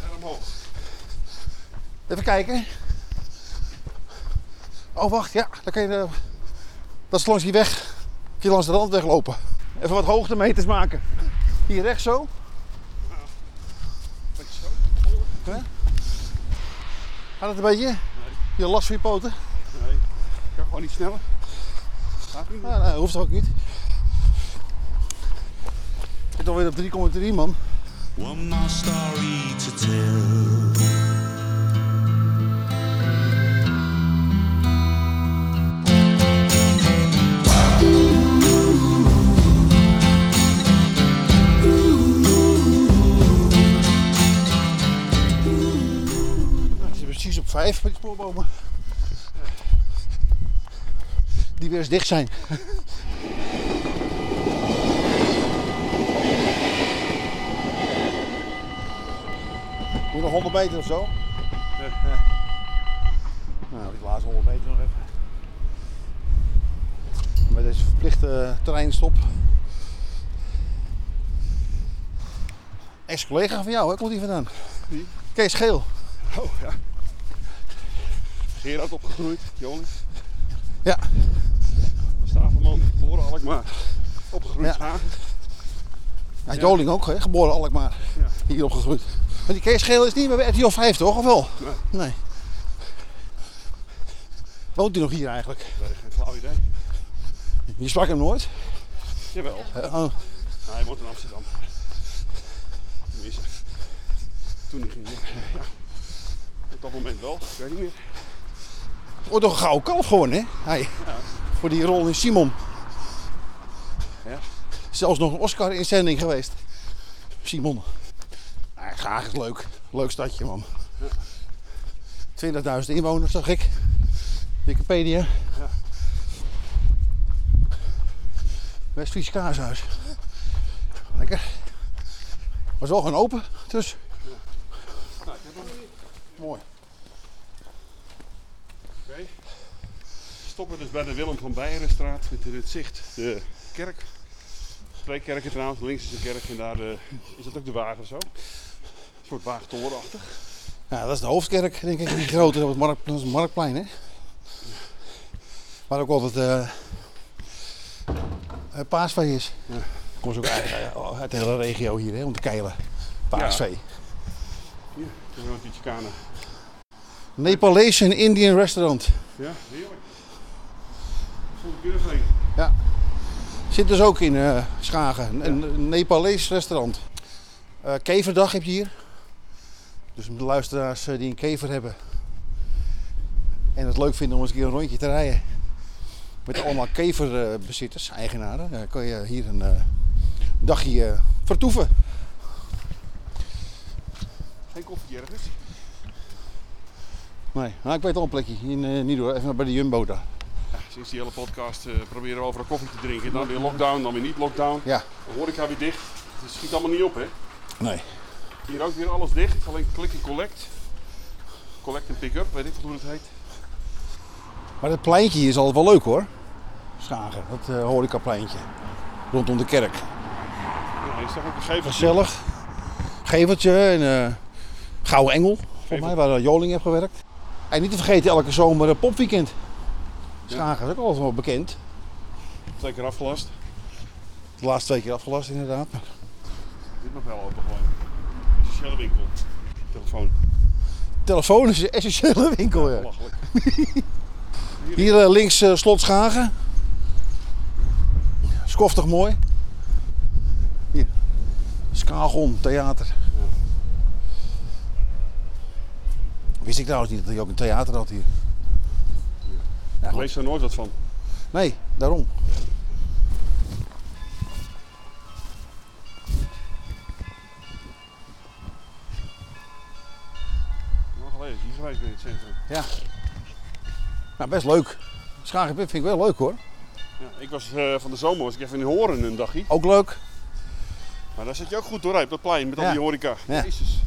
[SPEAKER 1] Ja, omhoog.
[SPEAKER 5] Even kijken. Oh, wacht, ja, dan kan je de... Dat is langs die weg. Kun je langs de rand weglopen. Even wat hoogtemeters maken. Hier rechts zo.
[SPEAKER 1] Beetje zo.
[SPEAKER 5] Gaat het een beetje? Je last van je poten?
[SPEAKER 1] Nee, ik kan gewoon niet sneller. Gaat niet.
[SPEAKER 5] Nou, nee, hoeft ook niet. Ik zit alweer op 3,3 man.
[SPEAKER 6] One more story to tell.
[SPEAKER 5] 5 met die spoorbomen. Die weer eens dicht zijn. Moet nog 100 meter of zo?
[SPEAKER 1] Ja.
[SPEAKER 5] Nou, die laatste 100 meter nog even. Met deze verplichte treinstop. Ex-collega van jou, hè? Komt die vandaan?
[SPEAKER 1] Wie?
[SPEAKER 5] Kees Geel.
[SPEAKER 1] Oh ja. Gerard opgegroeid, Johnny.
[SPEAKER 5] Ja.
[SPEAKER 1] Stavelman, geboren Alkmaar. Opgegroeid
[SPEAKER 5] Ja. Ja, Joling ook, hè? geboren Alkmaar.
[SPEAKER 1] Ja.
[SPEAKER 5] Hier opgegroeid. Maar die Kees Geel is niet meer bij RTL 5, toch? Of wel?
[SPEAKER 1] Nee.
[SPEAKER 5] Nee. Woont hij nog hier eigenlijk?
[SPEAKER 1] Nee, geen flauw idee.
[SPEAKER 5] Je sprak hem nooit?
[SPEAKER 1] Jawel.
[SPEAKER 5] Eh, oh.
[SPEAKER 1] Nou, hij woont in Amsterdam. Tenminste, toen hij ging. Ja. Op dat moment wel, ik weet niet meer.
[SPEAKER 5] Wordt toch een gouden kalf gewoon, hè? Hij. Voor die rol in Simon.
[SPEAKER 1] Ja.
[SPEAKER 5] Zelfs nog een Oscar-inzending geweest. Simon. Nou, graag is leuk. Leuk stadje, man. 20.000 inwoners, zag ik. Wikipedia.
[SPEAKER 1] Ja.
[SPEAKER 5] West-Fries kaashuis. Lekker. Was wel gewoon open, dus.
[SPEAKER 1] Nou, ik heb hem.
[SPEAKER 5] Mooi.
[SPEAKER 1] Oké. Stoppen dus bij de Willem van Beijerenstraat met in het zicht de kerk. Twee kerken trouwens, links is een kerk en daar eh, is dat ook de wagen zo. Een soort wagentorenachtig.
[SPEAKER 2] Ja, dat is de hoofdkerk, denk ik, die grote op het, markt, dat is het marktplein, hè? Waar ook altijd eh, paasvee is. Ja. Komt ze ook uit, uit de hele regio hier, hè, om te keilen. Paasvee.
[SPEAKER 1] Hier, woont die Chicane.
[SPEAKER 2] Nepalese Indian restaurant.
[SPEAKER 1] Ja, heerlijk.
[SPEAKER 2] Ja. Zit dus ook in eh, Schagen. Een, een Nepalees restaurant. Eh, keverdag heb je hier. Dus de luisteraars eh, die een kever hebben. En het leuk vinden om eens een keer een rondje te rijden. Met allemaal keverbezitters, eigenaren. Dan kan je hier een dagje vertoeven.
[SPEAKER 1] Geen koffie ergens.
[SPEAKER 2] Nee, nou, ik weet al een plekje. In uh, Nido, even bij de Jumbo daar.
[SPEAKER 1] Sinds die hele podcast eh, proberen we overal koffie te drinken. Dan weer lockdown, dan weer niet lockdown.
[SPEAKER 2] Ja.
[SPEAKER 1] De horeca weer dicht. Het schiet allemaal niet op hè.
[SPEAKER 2] Nee.
[SPEAKER 1] Hier ook weer alles dicht. Alleen click en collect. Collect en pick-up, weet ik wat hoe het heet.
[SPEAKER 2] Maar dat pleintje hier is altijd wel leuk hoor. Schagen, dat uh, horecapleintje. Rondom de kerk.
[SPEAKER 1] Ja, is toch ook een gevel.
[SPEAKER 2] Gezellig. Geveltje en eh Gouden Engel. Volgens mij, waar eh, Joling heeft gewerkt. En niet te vergeten elke zomer popweekend. Schagen is ook altijd wel bekend.
[SPEAKER 1] Twee keer afgelast.
[SPEAKER 2] De laatste twee keer afgelast inderdaad.
[SPEAKER 1] Dit nog wel open gewoon. Essentiële winkel. Telefoon.
[SPEAKER 2] Telefoon is een essentiële winkel. Ja.
[SPEAKER 1] Belachelijk. *laughs*
[SPEAKER 2] Hier eh, links eh, Slot Schagen. Skoftig mooi. Hier. Skagon Theater. Wist ik trouwens niet dat hij ook een theater had hier. Ja,
[SPEAKER 1] lees er nooit wat van.
[SPEAKER 2] Nee, daarom.
[SPEAKER 1] Geleden is hier geweest bij het centrum.
[SPEAKER 2] Ja. Nou, best leuk. Schagen vind ik wel leuk hoor.
[SPEAKER 1] Ja, ik was eh, van de zomer was ik even in Horen een dagje.
[SPEAKER 2] Ook leuk.
[SPEAKER 1] Maar daar zit je ook goed doorheen op dat plein met al
[SPEAKER 2] Ja.
[SPEAKER 1] die horeca.
[SPEAKER 2] Ja.
[SPEAKER 1] Jezus.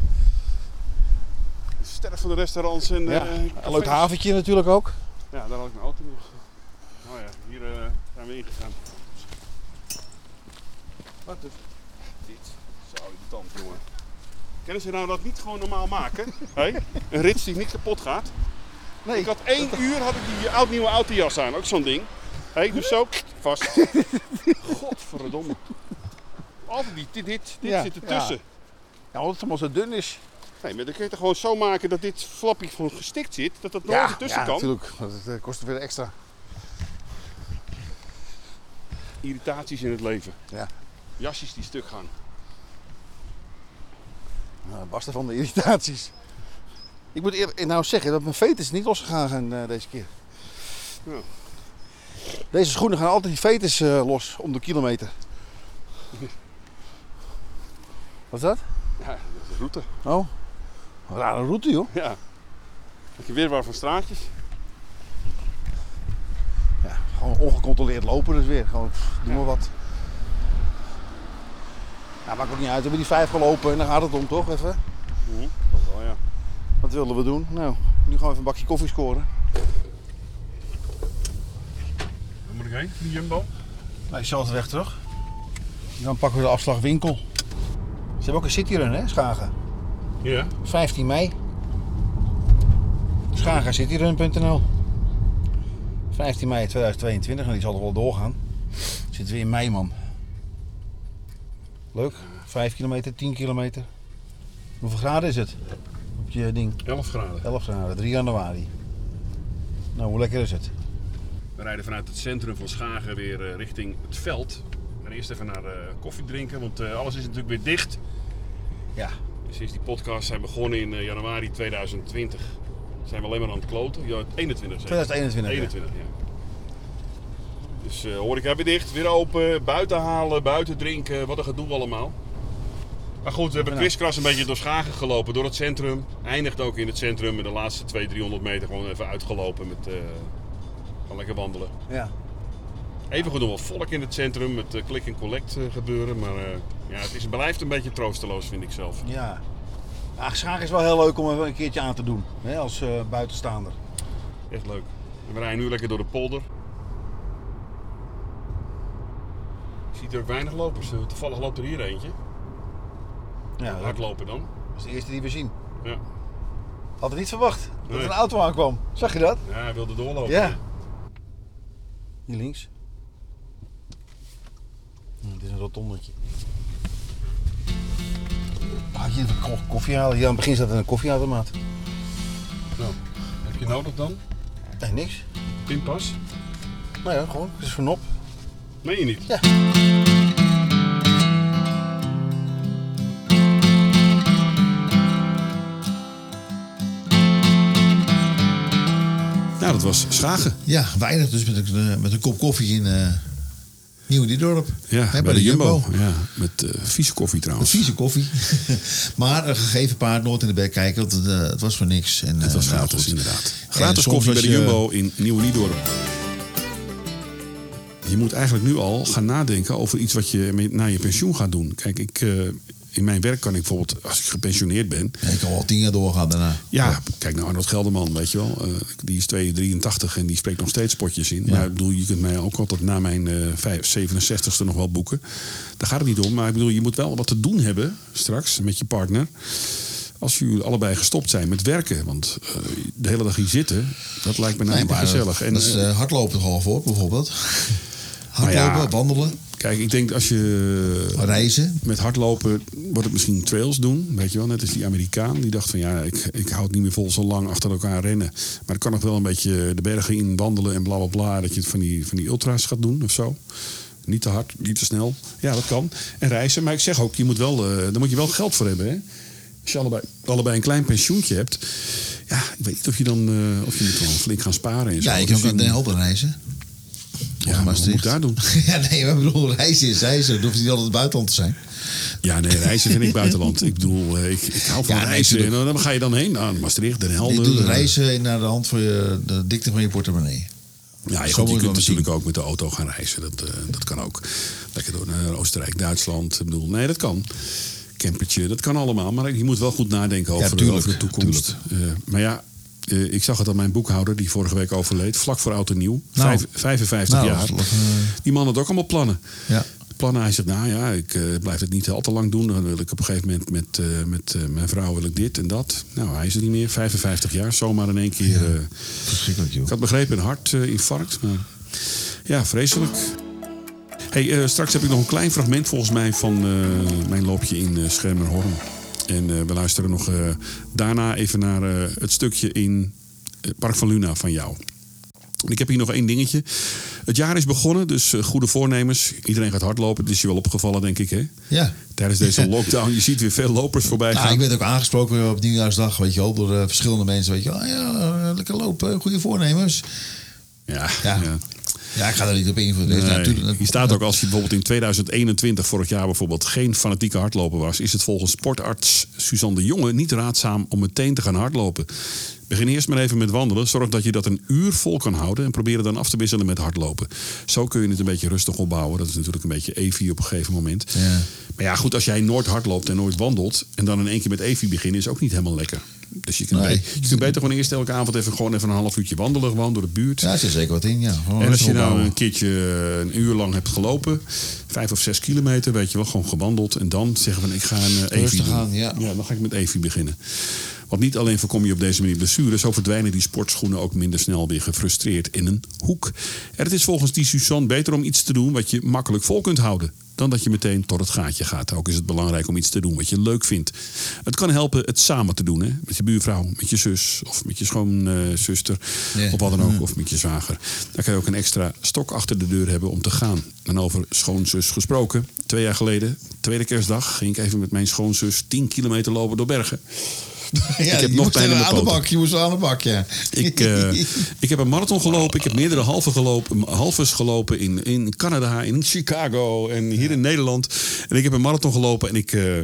[SPEAKER 1] De sterren van de restaurants en
[SPEAKER 2] Ja.
[SPEAKER 1] eh,
[SPEAKER 2] Een leuk haventje natuurlijk ook.
[SPEAKER 1] Ja, daar had ik mijn auto nog. Oh ja, hier eh, zijn we ingegaan. Wat is dit? Zo irritant, jongen. Kennen ze nou dat niet gewoon normaal maken? *laughs* Hey? Een rits die niet kapot gaat.
[SPEAKER 2] Nee.
[SPEAKER 1] Ik had één uur had ik die oud nieuwe autojas aan, ook zo'n ding. Hey, dus zo, vast. *laughs* Godverdomme. Altijd die, dit, dit, dit
[SPEAKER 2] Ja,
[SPEAKER 1] zit ertussen.
[SPEAKER 2] Ja, omdat het allemaal zo dun is.
[SPEAKER 1] Nee, maar dan kun je toch gewoon zo maken dat dit flapje gewoon gestikt zit, dat dat nooit ertussen
[SPEAKER 2] ja
[SPEAKER 1] kan.
[SPEAKER 2] natuurlijk. Dat eh, kost weer extra.
[SPEAKER 1] Irritaties in het leven.
[SPEAKER 2] Ja.
[SPEAKER 1] Jasjes die stuk gaan.
[SPEAKER 2] Nou, basta van de *laughs* irritaties. Ik moet eer- nou zeggen dat mijn vetus niet losgegaan zijn eh, deze keer.
[SPEAKER 1] Ja.
[SPEAKER 2] Deze schoenen gaan altijd die eh, los om de kilometer. *laughs* Wat is dat?
[SPEAKER 1] Ja, dat is de route.
[SPEAKER 2] Oh, een rare route joh.
[SPEAKER 1] Ja. Heb je weer waar van straatjes?
[SPEAKER 2] Ja, gewoon ongecontroleerd lopen dus weer. Gewoon, pff, doe maar wat. Nou, maakt ook niet uit. We hebben die vijf gelopen en dan gaat het om toch even.
[SPEAKER 1] Mhm. Dat wel, ja.
[SPEAKER 2] Wat wilden we doen? Nou, nu gaan we even een bakje koffie scoren.
[SPEAKER 1] Waar moet ik heen? Die Jumbo?
[SPEAKER 2] Nou, dezelfde weg terug. Dan pakken we de afslag winkel. Ze hebben ook een cityrun hè, Schagen.
[SPEAKER 1] Ja.
[SPEAKER 2] 15 mei. SchagenCityrun.nl 15 mei 2022, en die zal er wel doorgaan. Zitten we in mei, man. Leuk. 5 kilometer, 10 kilometer. Hoeveel graden is het? Op je ding.
[SPEAKER 1] 11 graden.
[SPEAKER 2] 11 graden, 3 januari. Nou, hoe lekker is het?
[SPEAKER 1] We rijden vanuit het centrum van Schagen weer eh, richting het veld. Gaan eerst even naar eh, koffie drinken, want eh, alles is natuurlijk weer dicht.
[SPEAKER 2] Ja.
[SPEAKER 1] Sinds die podcast zijn begonnen in eh, januari 2020 zijn we alleen maar aan het kloten. Ja, 21 zeg.
[SPEAKER 2] 2021. ja.
[SPEAKER 1] 21, ja. Dus eh horeca weer dicht, weer open, buiten halen, buiten drinken, wat een gedoe allemaal. Maar goed, we hebben kriskras een beetje door Schagen gelopen, door het centrum. Eindigt ook in het centrum, met de laatste 200, 300 meter gewoon even uitgelopen met... gewoon lekker wandelen.
[SPEAKER 2] Ja.
[SPEAKER 1] Even goed nog wel volk in het centrum met eh, click en collect gebeuren. Maar ja, het is, blijft een beetje troosteloos, vind ik zelf.
[SPEAKER 2] Ja. Ja, Schagen is wel heel leuk om even een keertje aan te doen. Hè, als eh, buitenstaander.
[SPEAKER 1] Echt leuk. En we rijden nu lekker door de polder. Je ziet er ook weinig lopers. Toevallig loopt er hier eentje.
[SPEAKER 5] Ja, dat
[SPEAKER 1] Hardlopen dan.
[SPEAKER 5] is de eerste die we zien.
[SPEAKER 1] Ja.
[SPEAKER 5] Had het niet verwacht dat
[SPEAKER 1] Nee.
[SPEAKER 5] een auto aankwam. Zag je dat?
[SPEAKER 1] ja, hij wilde doorlopen.
[SPEAKER 5] Ja. Hier links. Hm, dit is een rotondetje. Ah, hier even ko- koffie halen. Hier aan het begin staat er een koffieautomaat.
[SPEAKER 1] Nou, heb je nodig dan?
[SPEAKER 5] Nee, niks.
[SPEAKER 1] Pinpas?
[SPEAKER 5] Nou ja, gewoon. Het is van op.
[SPEAKER 1] Meen je niet?
[SPEAKER 5] Ja.
[SPEAKER 1] Nou, dat was Schagen.
[SPEAKER 2] Ja, weinig dus met een, met een kop koffie in eh Nieuw Diedorp.
[SPEAKER 1] Ja,
[SPEAKER 2] Hè,
[SPEAKER 1] bij, de Jumbo. Ja, met eh, vieze koffie trouwens.
[SPEAKER 2] vieze koffie. *laughs* maar een gegeven paard nooit in de bek kijken, want het, eh, het was voor niks. En,
[SPEAKER 1] Het was
[SPEAKER 2] eh, nou,
[SPEAKER 1] gratis,
[SPEAKER 2] goed.
[SPEAKER 1] inderdaad. Gratis koffie bij de Jumbo in Nieuwe Niedorp. Je moet eigenlijk nu al gaan nadenken over iets wat je met- na je pensioen gaat doen. Kijk, ik, in mijn werk kan ik bijvoorbeeld, als ik gepensioneerd ben...
[SPEAKER 2] Ja, ik kan wel tien jaar doorgaan daarna.
[SPEAKER 1] Ja, kijk nou Arnold Gelderman, weet je wel. Eh, die is 283 en die spreekt nog steeds spotjes in. Maar ik bedoel, je kunt mij ook altijd na mijn eh, vijf- 67ste nog wel boeken. Daar gaat het niet om. Maar ik bedoel, je moet wel wat te doen hebben straks met je partner. Als jullie allebei gestopt zijn met werken. Want eh, de hele dag hier zitten, dat lijkt me nou niet gezellig.
[SPEAKER 2] dat is
[SPEAKER 1] eh,
[SPEAKER 2] eh, hardlopen toch al voor, bijvoorbeeld. Hardlopen, *laughs*
[SPEAKER 1] Nou ja.
[SPEAKER 2] wandelen,
[SPEAKER 1] kijk, ik denk als je
[SPEAKER 2] reizen.
[SPEAKER 1] met hardlopen wordt het misschien trails doen. Weet je wel, net als die Amerikaan. Die dacht van ja, ik, ik hou het niet meer vol zo lang achter elkaar rennen. Maar ik kan nog wel een beetje de bergen in wandelen en bla bla bla. Dat je het van die, van die ultra's gaat doen of zo. Niet te hard, niet te snel. Ja, dat kan. En reizen. Maar ik zeg ook, je moet wel, eh daar moet je wel geld voor hebben. Hè? Als je allebei, allebei een klein pensioentje hebt. Ja, ik weet niet of je dan eh, of je moet wel flink gaan sparen. En zo.
[SPEAKER 2] Ja, ik kan ook Den Helder reizen.
[SPEAKER 1] Ja, maar wat moet ik daar doen? *laughs*
[SPEAKER 2] ja, nee, maar ik bedoel, reizen is reizen. Het hoeft niet altijd buitenland te zijn.
[SPEAKER 1] Ja, nee, reizen vind ik *laughs* buitenland. Ik bedoel, eh, ik, ik hou van
[SPEAKER 2] Ja, nee,
[SPEAKER 1] reizen. En dan ga je dan heen naar Maastricht, Den Helder.
[SPEAKER 2] Je doet
[SPEAKER 1] eh,
[SPEAKER 2] reizen naar de hand van je, de dikte van je portemonnee.
[SPEAKER 1] Ja, je, goed, kunt natuurlijk ook met de auto gaan reizen. Dat, eh, dat kan ook. Lekker door naar Oostenrijk, Duitsland. Ik bedoel, nee, dat kan. Campertje, dat kan allemaal. Maar je moet wel goed nadenken over,
[SPEAKER 2] tuurlijk,
[SPEAKER 1] over de toekomst. Eh, maar ja, eh, ik zag het aan mijn boekhouder, die vorige week overleed. Vlak voor oud en nieuw.
[SPEAKER 2] Nou.
[SPEAKER 1] Vijf- 55
[SPEAKER 2] Nou,
[SPEAKER 1] jaar.
[SPEAKER 2] eh,
[SPEAKER 1] Die man had ook allemaal plannen.
[SPEAKER 2] Ja.
[SPEAKER 1] Plannen, hij zegt, nou ja, ik eh, blijf het niet al te lang doen. Dan wil ik op een gegeven moment met, met mijn vrouw wil ik dit en dat. Nou, hij is er niet meer. 55 jaar, zomaar in één keer...
[SPEAKER 2] Verschrikkelijk, joh.
[SPEAKER 1] ik had begrepen een hartinfarct. Maar ja, vreselijk. Hey, straks heb ik nog een klein fragment volgens mij van mijn loopje in uh, Schermerhorn. En eh, we luisteren nog eh, daarna even naar eh, het stukje in Park van Luna van jou. Ik heb hier nog één dingetje. Het jaar is begonnen, dus goede voornemens. Iedereen gaat hardlopen. Het is je wel opgevallen, denk ik, hè?
[SPEAKER 2] Ja.
[SPEAKER 1] Tijdens deze *laughs* lockdown. Je ziet weer veel lopers voorbij
[SPEAKER 2] Nou,
[SPEAKER 1] gaan.
[SPEAKER 2] ik werd ook aangesproken op Nieuwjaarsdag, weet je wel, door verschillende mensen. Weet je wel, Ah, ja, lekker lopen, goede voornemens.
[SPEAKER 1] Ja,
[SPEAKER 2] Ja.
[SPEAKER 1] ja.
[SPEAKER 2] Ja, ik ga er niet op in voor deze.
[SPEAKER 1] Nee,
[SPEAKER 2] natuurlijk.
[SPEAKER 1] hier staat ook als je bijvoorbeeld in 2021, vorig jaar bijvoorbeeld, geen fanatieke hardloper was, is het volgens sportarts Suzanne de Jonge niet raadzaam om meteen te gaan hardlopen. Begin eerst maar even met wandelen. Zorg dat je dat een uur vol kan houden en probeer het dan af te wisselen met hardlopen. Zo kun je het een beetje rustig opbouwen. Dat is natuurlijk een beetje EVI op een gegeven moment.
[SPEAKER 2] Ja.
[SPEAKER 1] Maar ja, goed, als jij nooit hardloopt en nooit wandelt en dan in één keer met EVI beginnen, is ook niet helemaal lekker. Dus je kunt,
[SPEAKER 2] Nee.
[SPEAKER 1] be- je kunt beter gewoon eerst elke avond even, gewoon even een half uurtje wandelen, gewoon door de buurt.
[SPEAKER 2] Ja, zit zeker wat in, ja. Gewoon
[SPEAKER 1] En als je nou een keertje een uur lang hebt gelopen, vijf of zes kilometer, weet je wel, gewoon gewandeld. En dan zeggen van ik ga een eh, EVI
[SPEAKER 2] Rustig
[SPEAKER 1] doen.
[SPEAKER 2] aan, ja.
[SPEAKER 1] dan ga ik met EVI beginnen. Want niet alleen voorkom je op deze manier blessures, zo verdwijnen die sportschoenen ook minder snel weer gefrustreerd in een hoek. En het is volgens die Suzanne beter om iets te doen wat je makkelijk vol kunt houden. Dan dat je meteen tot het gaatje gaat. Ook is het belangrijk om iets te doen wat je leuk vindt. Het kan helpen het samen te doen. Hè? Met je buurvrouw, met je zus of met je schoonzuster. Of wat dan ook. Of met je zwager. Dan kan je ook een extra stok achter de deur hebben om te gaan. En over schoonzus gesproken. Twee jaar geleden, tweede kerstdag, ging ik even met mijn schoonzus 10 kilometer lopen door Bergen. *laughs*
[SPEAKER 2] Ja,
[SPEAKER 1] ik heb
[SPEAKER 2] je
[SPEAKER 1] nog
[SPEAKER 2] moest
[SPEAKER 1] pijn in mijn
[SPEAKER 2] aan de bak. Je moest aan de bak, ja.
[SPEAKER 1] Ik, eh, *laughs* ik heb een marathon gelopen. Ik heb meerdere halve gelopen, halves gelopen in, in Canada, in Chicago en hier in Nederland. En ik heb een marathon gelopen en ik, eh,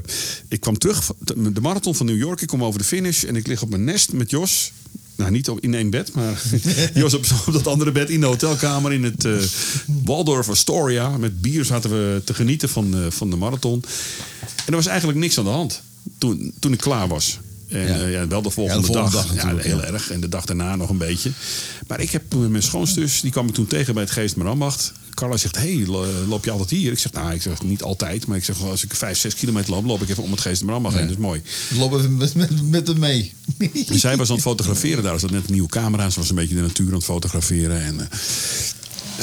[SPEAKER 1] ik kwam terug. De de marathon van New York. Ik kom over de finish en ik lig op mijn nest met Jos. Nou, niet op, in één bed, maar *laughs* Jos op, op dat andere bed in de hotelkamer in het eh Waldorf Astoria. Met bier zaten we te genieten van, eh, van de marathon. En er was eigenlijk niks aan de hand toen, toen ik klaar was. En
[SPEAKER 2] Ja.
[SPEAKER 1] ja. ja, wel de volgende,
[SPEAKER 2] Ja, de volgende
[SPEAKER 1] dag.
[SPEAKER 2] dag
[SPEAKER 1] ja, heel erg. En de dag daarna nog een beetje. Maar ik heb eh, mijn schoonzus, die kwam ik toen tegen bij het Geest Ambacht. Carla zegt, hey, lo- loop je altijd hier? Ik zeg, nou, ik zeg niet altijd. Maar ik zeg, als ik vijf, zes kilometer loop, loop ik even om het Geest Ambacht heen. Dat is mooi.
[SPEAKER 2] Dus loop even met, met, met hem mee.
[SPEAKER 1] En zij was aan het fotograferen daar. Ze had net een nieuwe camera. Ze was een beetje de natuur aan het fotograferen. En, eh,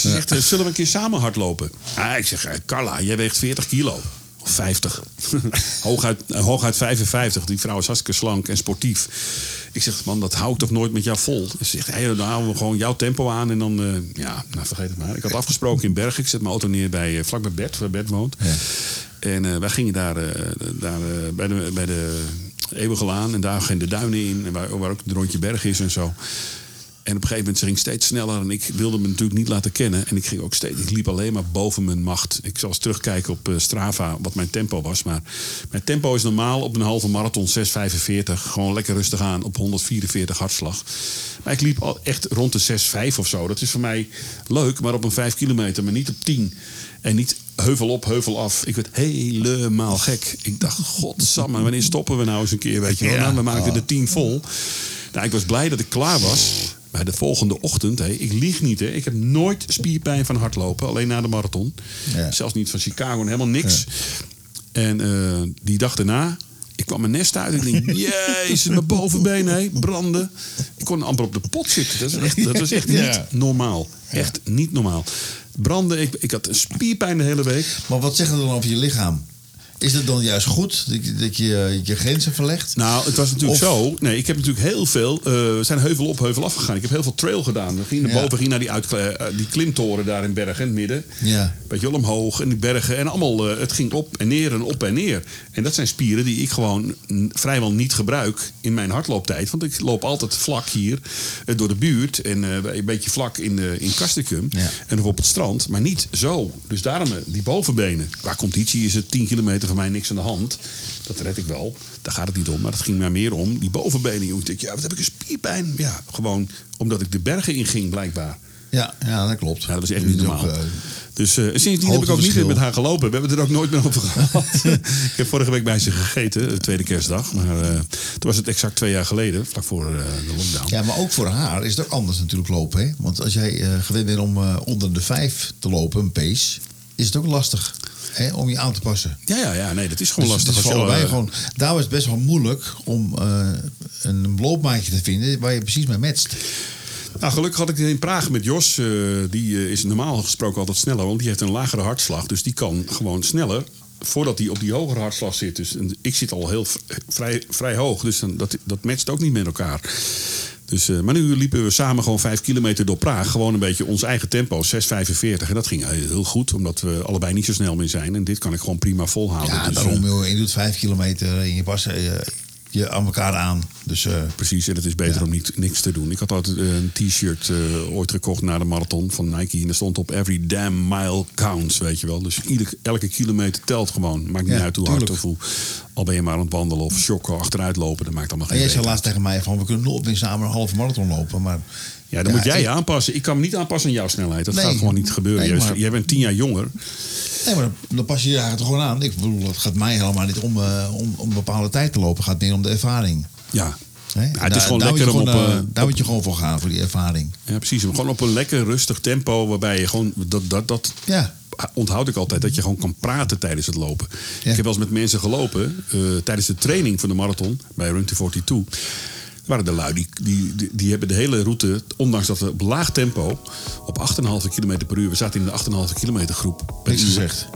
[SPEAKER 1] ze zegt, eh, zullen we een keer samen hardlopen? Ah, ik zeg, eh, Carla, jij weegt 40 kilo. Of 50. *laughs* hooguit, eh, hooguit 55. Die vrouw is hartstikke slank en sportief. Ik zeg, man, dat hou ik toch nooit met jou vol? Ze zegt, hey, dan houden we gewoon jouw tempo aan. En dan, eh, ja, nou vergeet het maar. Ik had *laughs* afgesproken in Bergen. Ik zet mijn auto neer bij, eh, vlak bij Bert, waar Bert woont. En eh, wij gingen daar, daar bij de, bij de Eeuwige Laan. En daar gingen de duinen in. En waar, waar ook het rondje berg is en zo. En op een gegeven moment ze ging steeds sneller. En ik wilde me natuurlijk niet laten kennen. En ik ging ook steeds. Ik liep alleen maar boven mijn macht. Ik zal eens terugkijken op eh, Strava wat mijn tempo was. Maar mijn tempo is normaal op een halve marathon 6,45. Gewoon lekker rustig aan op 144 hartslag. Maar ik liep al echt rond de 6,5 of zo. Dat is voor mij leuk, maar op een 5 kilometer, maar niet op 10. En niet heuvel op, heuvel af. Ik werd helemaal gek. Ik dacht, godsamme, wanneer stoppen we nou eens een keer? Weet je wel? Nou, we maakten de 10 vol. Nou, ik was blij dat ik klaar was. Maar de volgende ochtend, ik lieg niet, hè, ik heb nooit spierpijn van hardlopen. Alleen na de marathon.
[SPEAKER 2] Ja.
[SPEAKER 1] Zelfs niet van Chicago en helemaal niks. En eh, die dag daarna, ik kwam mijn nest uit en ik denk, *laughs* jezus, mijn bovenbeen, branden. Ik kon amper op de pot zitten. Dat, is echt, dat was echt *laughs* niet normaal. Echt niet normaal. Branden, ik, ik had spierpijn de hele week.
[SPEAKER 2] Maar wat zegt het dan over je lichaam? Is het dan juist goed dat je dat je, eh, je grenzen verlegt?
[SPEAKER 1] Nou, het was natuurlijk
[SPEAKER 2] Of-
[SPEAKER 1] zo. Nee, ik heb natuurlijk heel veel. eh, we zijn heuvel op, heuvel af gegaan. Ik heb heel veel trail gedaan. We gingen naar
[SPEAKER 2] Ja.
[SPEAKER 1] boven, gingen naar die, uitkle- eh, die klimtoren daar in Bergen, in het midden.
[SPEAKER 2] Ja.
[SPEAKER 1] Weet je wel, omhoog en die bergen. En allemaal, het ging op en neer en op en neer. En dat zijn spieren die ik gewoon vrijwel niet gebruik in mijn hardlooptijd. Want ik loop altijd vlak hier door de buurt. En een beetje vlak in, in Kastikum.
[SPEAKER 2] Ja.
[SPEAKER 1] En of op het strand. Maar niet zo. Dus daarom die bovenbenen. Qua conditie is het 10 kilometer voor mij niks aan de hand. Dat red ik wel. Daar gaat het niet om. Maar het ging mij meer om die bovenbenen. Ik denk, ja, wat heb ik een spierpijn? Ja, gewoon omdat ik de bergen in ging, blijkbaar.
[SPEAKER 2] Ja, ja dat klopt.
[SPEAKER 1] Ja, dat was echt niet
[SPEAKER 2] ook,
[SPEAKER 1] normaal.
[SPEAKER 2] eh,
[SPEAKER 1] dus eh, sindsdien heb ik ook niet meer met haar gelopen. We hebben het er ook nooit meer over gehad. *laughs* ik heb vorige week bij ze gegeten, de tweede kerstdag. Maar eh, toen was het exact twee jaar geleden, vlak voor de lockdown.
[SPEAKER 2] Ja, maar ook voor haar is het ook anders natuurlijk lopen. Hè? Want als jij gewend bent om onder de vijf te lopen, een pace, is het ook lastig hè, om je aan te passen.
[SPEAKER 1] Ja, ja, ja, nee, dat is gewoon
[SPEAKER 2] Dus
[SPEAKER 1] lastig.
[SPEAKER 2] het is allebei
[SPEAKER 1] eh,
[SPEAKER 2] gewoon, daar is het best wel moeilijk om eh, een loopmaatje te vinden waar je precies mee matcht.
[SPEAKER 1] Nou, gelukkig had ik in Praag met Jos. eh, die is normaal gesproken altijd sneller, want die heeft een lagere hartslag. Dus die kan gewoon sneller voordat hij op die hogere hartslag zit. Dus ik zit al heel vrij, vrij hoog, dus dan, dat, dat matcht ook niet met elkaar. Dus, eh, maar nu liepen we samen gewoon vijf kilometer door Praag. Gewoon een beetje ons eigen tempo, 6,45. En dat ging heel heel goed, omdat we allebei niet zo snel meer zijn. En dit kan ik gewoon prima volhouden.
[SPEAKER 2] Ja,
[SPEAKER 1] Dus, eh,
[SPEAKER 2] daarom joh, je doet vijf kilometer en je past eh, je aan elkaar aan. Dus eh,
[SPEAKER 1] Precies, en het is beter
[SPEAKER 2] Ja.
[SPEAKER 1] om niet, niks te doen. Ik had altijd eh, een t-shirt eh, ooit gekocht na de marathon van Nike. En daar stond op every damn mile counts, weet je wel. Dus ieder, elke kilometer telt gewoon. Maakt niet
[SPEAKER 2] Ja,
[SPEAKER 1] uit hoe hard of hoe... Al ben je maar aan het wandelen of shocken, achteruit lopen. Dat maakt allemaal
[SPEAKER 2] en
[SPEAKER 1] geen
[SPEAKER 2] jij zei laatst tegen mij van we kunnen nooit meer samen een halve marathon lopen. Maar
[SPEAKER 1] Ja, dan moet jij je aanpassen. Ik kan me niet aanpassen aan jouw snelheid. Dat
[SPEAKER 2] Nee.
[SPEAKER 1] gaat gewoon niet gebeuren.
[SPEAKER 2] Nee, maar-
[SPEAKER 1] jij bent tien jaar jonger.
[SPEAKER 2] Nee, maar dan, dan pas je je eigenlijk gewoon aan. Ik bedoel, het gaat mij helemaal niet om, eh, om, om een bepaalde tijd te lopen. Het gaat meer om de ervaring.
[SPEAKER 1] Ja. Ja, het
[SPEAKER 2] Daar-
[SPEAKER 1] is gewoon
[SPEAKER 2] daar moet
[SPEAKER 1] lekker
[SPEAKER 2] je
[SPEAKER 1] om op...
[SPEAKER 2] gewoon,
[SPEAKER 1] eh,
[SPEAKER 2] eh, daar moet je gewoon voor gaan, voor die ervaring.
[SPEAKER 1] Ja, precies. Gewoon op een lekker rustig tempo. Waarbij je gewoon... Dat, dat, dat
[SPEAKER 2] Ja.
[SPEAKER 1] onthoud ik altijd. Dat je gewoon kan praten tijdens het lopen.
[SPEAKER 2] Ja.
[SPEAKER 1] Ik heb wel eens met mensen gelopen. tijdens de training van de marathon. Bij Run to 42. Waren de lui. Die, die, die, hebben de hele route. Ondanks dat we op laag tempo. Op 8,5 km per uur. We zaten in de 8,5 kilometer groep.
[SPEAKER 2] Niks gezegd.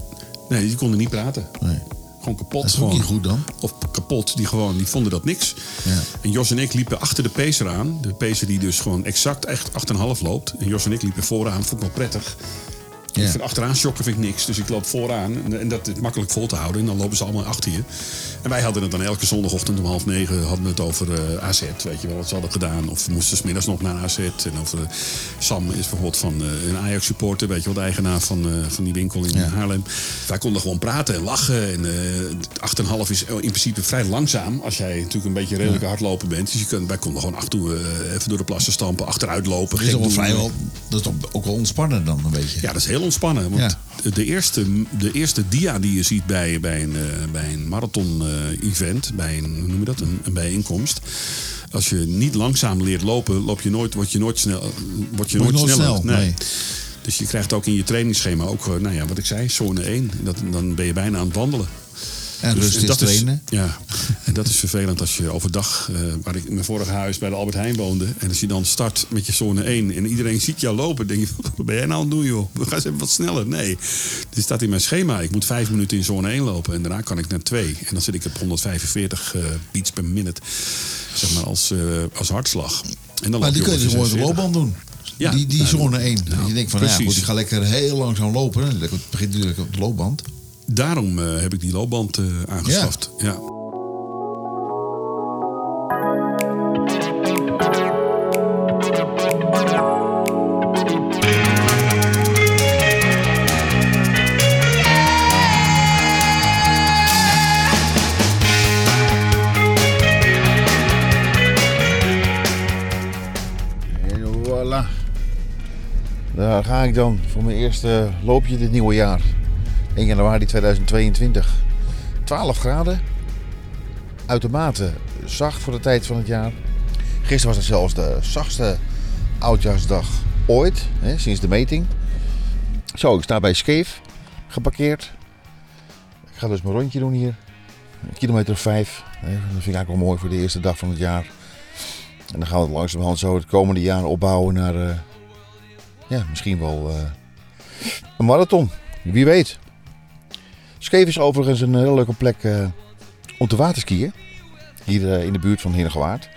[SPEAKER 1] Nee, die konden niet praten.
[SPEAKER 2] Nee.
[SPEAKER 1] Gewoon kapot.
[SPEAKER 2] Dat is ook
[SPEAKER 1] gewoon.
[SPEAKER 2] niet goed dan.
[SPEAKER 1] Of kapot. Die, gewoon, die vonden dat niks.
[SPEAKER 2] Ja.
[SPEAKER 1] En Jos en ik liepen achter de pacer aan. De pacer die dus gewoon exact echt 8,5 loopt. En Jos en ik liepen vooraan. Vond ik wel prettig.
[SPEAKER 2] Ja.
[SPEAKER 1] Ik vind achteraan shocken vind ik niks. Dus ik loop vooraan. En, en dat is makkelijk vol te houden. En dan lopen ze allemaal achter je. En wij hadden het dan elke zondagochtend om half negen hadden we het over eh, AZ. Weet je wel, wat ze hadden gedaan. Of we moesten smiddags nog naar AZ. En over eh, Sam is bijvoorbeeld van eh, een Ajax supporter. Weet je wel, de eigenaar van, van die winkel in
[SPEAKER 2] Ja.
[SPEAKER 1] Haarlem. Wij konden gewoon praten en lachen. En eh 8,5 is in principe vrij langzaam. Als jij natuurlijk een beetje redelijk hardlopen bent. Dus je kunt, wij konden gewoon af en toe eh, even door de plassen stampen. Achteruit lopen.
[SPEAKER 2] Dat is wel
[SPEAKER 1] doen.
[SPEAKER 2] vrij wel, dat is ook wel ontspannen dan een beetje.
[SPEAKER 1] Ja, dat is heel ontspannen. Want
[SPEAKER 7] Ja.
[SPEAKER 1] de, eerste, de eerste dia die je ziet bij, bij een, bij een marathon-event, bij een, hoe noem je dat, een, een bijeenkomst. Als je niet langzaam leert lopen, loop je nooit, word je nooit, snel, word je
[SPEAKER 7] Word je
[SPEAKER 1] nooit
[SPEAKER 7] nooit
[SPEAKER 1] sneller.
[SPEAKER 7] snel, nee.
[SPEAKER 1] Dus je krijgt ook in je trainingsschema ook, eh, nou ja, wat ik zei, zone 1. Dat, dan ben je bijna aan het wandelen.
[SPEAKER 7] En
[SPEAKER 1] Dus-
[SPEAKER 7] rust
[SPEAKER 1] en
[SPEAKER 7] is
[SPEAKER 1] dat
[SPEAKER 7] trainen.
[SPEAKER 1] ja, en dat is vervelend als je overdag, eh, waar ik in mijn vorige huis bij de Albert Heijn woonde. En als je dan start met je zone 1 en iedereen ziet jou lopen, denk je, *laughs* wat ben jij nou aan het doen joh? We gaan eens even wat sneller. Nee, dit staat in mijn schema. Ik moet vijf minuten in zone 1 lopen en daarna kan ik naar 2. En dan zit ik op 145 eh, beats per minute, zeg maar, als, eh, als hartslag. En dan
[SPEAKER 7] Maar die kun je dus gewoon de
[SPEAKER 1] 46.
[SPEAKER 7] loopband doen.
[SPEAKER 1] Ja.
[SPEAKER 7] die die zone 1.
[SPEAKER 1] nou,
[SPEAKER 7] je denkt van, ja, goed, ik ga lekker heel langzaam lopen. Dan begint natuurlijk op de loopband.
[SPEAKER 1] Daarom eh, heb ik die loopband eh, aangeschaft. ja.
[SPEAKER 2] En voilà. Daar ga ik dan voor mijn eerste loopje dit nieuwe jaar. 1 januari 2022. 12 graden. Uitermate zacht voor de tijd van het jaar. Gisteren was het zelfs de zachtste oudjaarsdag ooit, hè, sinds de meting. Zo, ik sta bij Scheef geparkeerd. Ik ga dus mijn rondje doen hier. Kilometer of vijf. Hè. Dat vind ik eigenlijk wel mooi voor de eerste dag van het jaar. En dan gaan we het langzamerhand zo het komende jaar opbouwen naar eh, ja, misschien wel eh, een marathon. Wie weet. Scheef is overigens een hele leuke plek eh, om te waterskiën. Hier eh, in de buurt van Heernegewaard.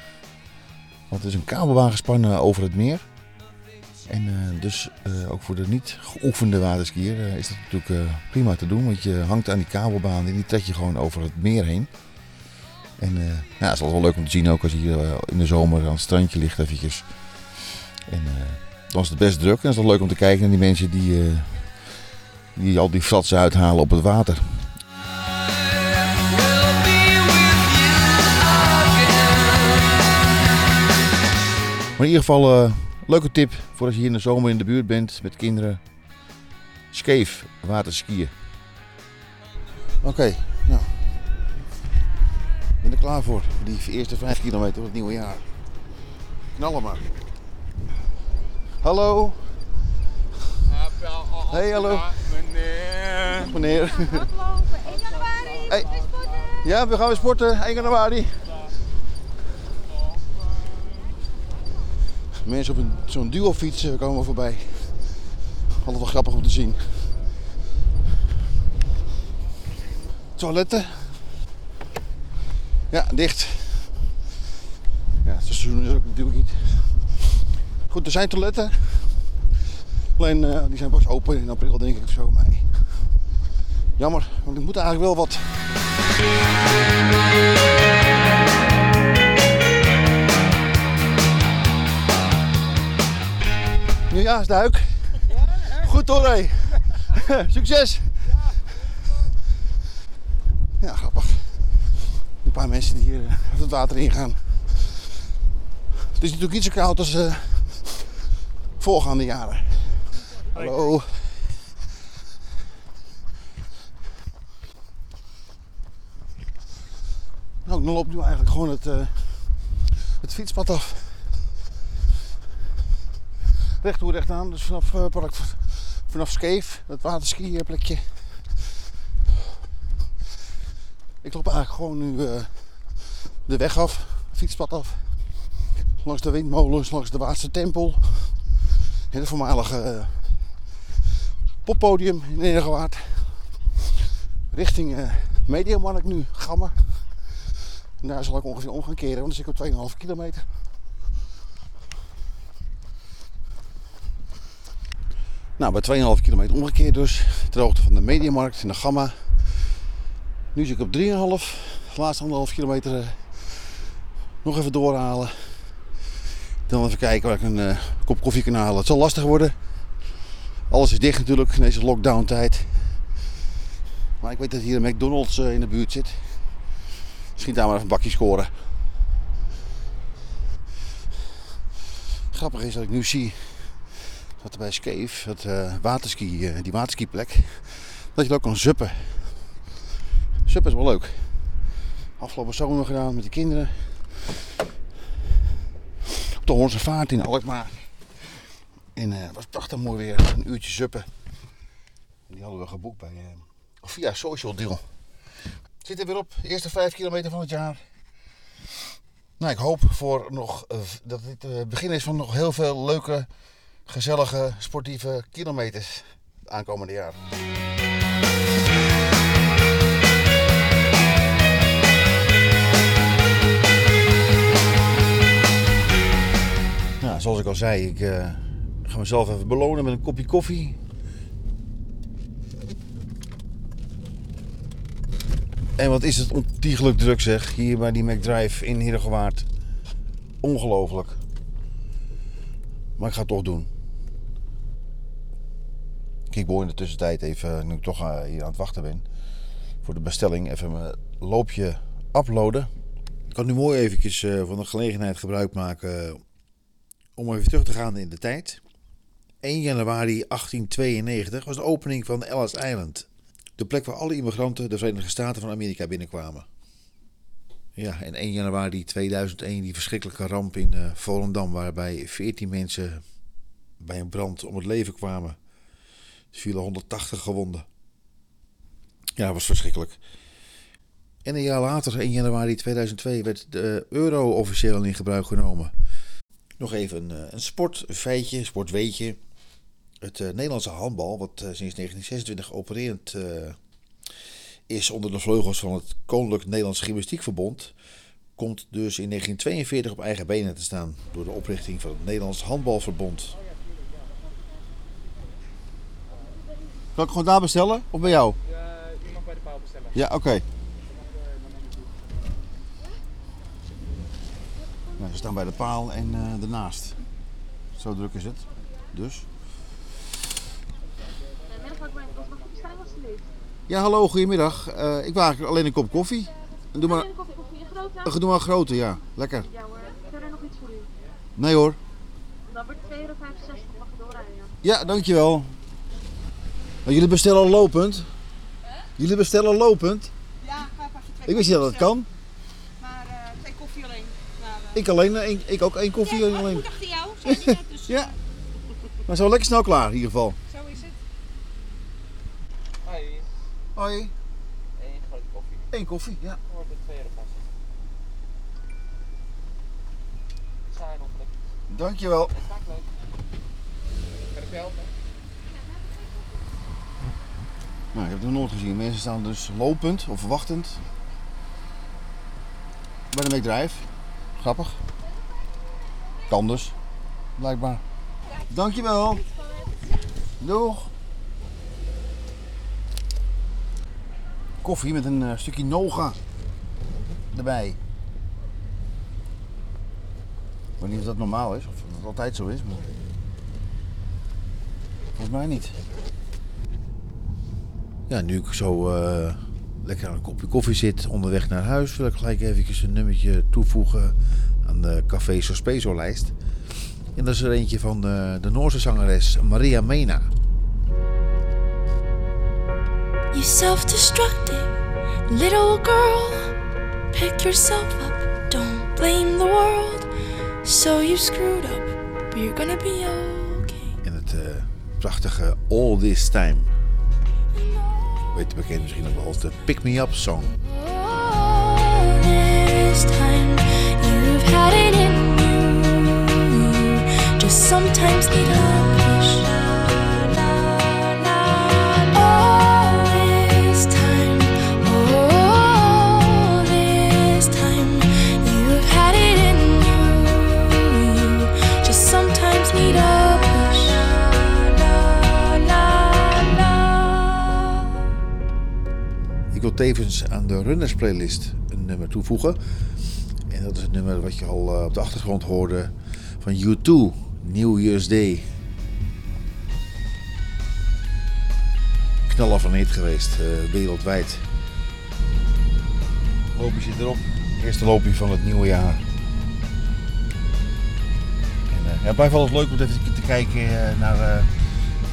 [SPEAKER 2] Want er is een kabelbaan gespannen over het meer. En eh, dus eh, ook voor de niet geoefende waterskier eh, is dat natuurlijk eh, prima te doen. Want je hangt aan die kabelbaan en die trek je gewoon over het meer heen. En eh, ja, het is altijd wel leuk om te zien ook als je hier eh, in de zomer aan het strandje ligt eventjes. En eh, dan is het best druk en is het leuk om te kijken naar die mensen die, eh, die al die fratsen uithalen op het water. Maar in ieder geval, eh leuke tip voor als je hier in de zomer in de buurt bent met kinderen. Scheef, waterskiën. Oké, nou. Ik ben er klaar voor. Die eerste vijf kilometer van het nieuwe jaar. Knallen maar. Hallo. Hey, hallo.
[SPEAKER 8] Meneer.
[SPEAKER 2] Meneer.
[SPEAKER 9] Hardlopen, 1 januari.
[SPEAKER 2] Hey.
[SPEAKER 9] Wij sporten.
[SPEAKER 2] Ja, we gaan weer sporten. 1 januari. Mensen op een, zo'n duofiets eh, komen voorbij. Altijd wel grappig om te zien. Toiletten. Ja, dicht. Ja, het seizoen is ook natuurlijk niet. Goed, er zijn toiletten. Alleen eh, die zijn pas open in april denk ik of zo. Maar jammer, want ik moet eigenlijk wel wat. Nieuwjaarsduik. Goed hoor, hé. *laughs* Succes. Ja, grappig. Een paar mensen die hier eh, het water ingaan. Het is natuurlijk niet zo koud als eh voorgaande jaren. Hallo. Nou, dan loopt nu eigenlijk gewoon het, eh, het fietspad af. Recht toe, recht aan. Dus vanaf, eh, vanaf Skeef, dat waterskiplekje. Ik loop eigenlijk gewoon nu eh, de weg af, fietspad af. Langs de windmolens, langs de Waardse Tempel. En het voormalige eh, poppodium in Enegewaard. Richting eh Mediamarkt nu, Gamma. Daar zal ik ongeveer om gaan keren, want dan zit ik op 2,5 kilometer. Nou, bij 2,5 kilometer omgekeerd dus. Ter van de Mediamarkt in de Gamma. Nu zit ik op 3,5. De laatste anderhalf kilometer eh, nog even doorhalen. Dan even kijken waar ik een eh, kop koffie kan halen. Het zal lastig worden. Alles is dicht natuurlijk in deze lockdown tijd. Maar ik weet dat hier een McDonald's eh, in de buurt zit. Misschien daar maar even een bakje scoren. Grappig is dat ik nu zie dat er bij Skeef, dat eh, waterski, eh, die waterskiplek, dat je er ook kan zuppen. Suppen is wel leuk. Afgelopen zomer gedaan met de kinderen. Op de Hoornse Vaart in Alkmaar. En eh, het was prachtig mooi weer. Een uurtje suppen. Die hadden we geboekt bij, eh, via Social Deal. Zit er weer op. Eerste vijf kilometer van het jaar. Nou, ik hoop voor nog, eh, dat dit het begin is van nog heel veel leuke, gezellige, sportieve kilometers het aankomende jaar. Nou, zoals ik al zei, ik eh, ga mezelf even belonen met een kopje koffie. En wat is het ontiegelijk druk zeg, hier bij die McDrive in Heerdegewaard. Ongelooflijk. Maar ik ga het toch doen. Wil in de tussentijd even, nu ik toch eh, hier aan het wachten ben, voor de bestelling even mijn loopje uploaden. Ik kan nu mooi eventjes eh, van de gelegenheid gebruik maken om even terug te gaan in de tijd. 1 januari 1892 was de opening van Ellis Island. De plek waar alle immigranten de Verenigde Staten van Amerika binnenkwamen. Ja, en 1 januari 2001 die verschrikkelijke ramp in eh, Volendam, waarbij 14 mensen bij een brand om het leven kwamen. Er vielen 180 gewonden. Ja, dat was verschrikkelijk. En een jaar later, 1 januari 2002, werd de euro officieel in gebruik genomen. Nog even een, eh, een sportfeitje, sportweetje. Het eh, Nederlandse handbal, wat eh, sinds 1926 opererend eh, is onder de vleugels van het Koninklijk Nederlands Gymnastiekverbond, komt dus in 1942 op eigen benen te staan door de oprichting van het Nederlands Handbalverbond. Kan ik gewoon daar bestellen of bij jou?
[SPEAKER 10] je mag bij de paal bestellen.
[SPEAKER 2] Ja, oké. Nou, ze staan bij de paal en eh ernaast. Zo druk is het. Dus. Ja, hallo, goedemiddag. Eh, ik wil eigenlijk alleen een kop koffie. En doe maar,
[SPEAKER 11] Een koffie, koffie, een grote?
[SPEAKER 2] eh, doe maar een grote, ja. Lekker.
[SPEAKER 11] Ja hoor. Verder nog iets voor u?
[SPEAKER 2] Nee hoor.
[SPEAKER 11] Dan wordt 2,65 euro. Mag je doorrijden, ja.
[SPEAKER 2] Dankjewel. Jullie bestellen al lopend? Jullie bestellen lopend?
[SPEAKER 12] Ja, ga even twee
[SPEAKER 2] Ik wist niet dat het kan.
[SPEAKER 12] Maar eh, twee koffie alleen. Maar,
[SPEAKER 2] Ik alleen, één- ik ook één koffie
[SPEAKER 12] ja, ik
[SPEAKER 2] alleen.
[SPEAKER 12] moet achter jou, zei die net. Dus *laughs*
[SPEAKER 2] Ja. Maar zo lekker snel klaar in ieder geval.
[SPEAKER 12] zo is het.
[SPEAKER 10] Hoi.
[SPEAKER 2] Hoi.
[SPEAKER 10] Eén grote koffie.
[SPEAKER 2] Eén koffie, ja.
[SPEAKER 10] Wordt het 2 euro. Saai nog lekker.
[SPEAKER 2] Dankjewel.
[SPEAKER 10] Vaak leuk. Kan ik je helpen?
[SPEAKER 2] Nou, ik heb het nog nooit gezien. Mensen staan dus lopend of wachtend. Bij de McDrive. Grappig. Kan dus. Blijkbaar. Dankjewel. Doeg. Koffie met een eh, stukje noga erbij. Ik weet niet of dat normaal is of dat altijd zo is. Maar... Volgens mij niet. Ja, nu ik zo eh, lekker aan een kopje koffie zit onderweg naar huis, wil ik gelijk eventjes een nummertje toevoegen aan de Café Sospeso lijst. En dat is er eentje van de, de Noorse zangeres Maria Mena.
[SPEAKER 13] You self-destructive little girl. Pick yourself up, don't blame the world. So you screwed up, but you're gonna be okay.
[SPEAKER 2] En het eh, prachtige All This Time. Weet je bekend misschien nog wel als de Pick Me Up Song.
[SPEAKER 13] All this time
[SPEAKER 2] Aan de Runners playlist een nummer toevoegen. En dat is het nummer wat je al eh, op de achtergrond hoorde van U2, New Year's Day. Knaller van hit geweest, eh, wereldwijd. Loopje zit erop. Eerste loopje van het nieuwe jaar. En ja, wel eens leuk om even te kijken naar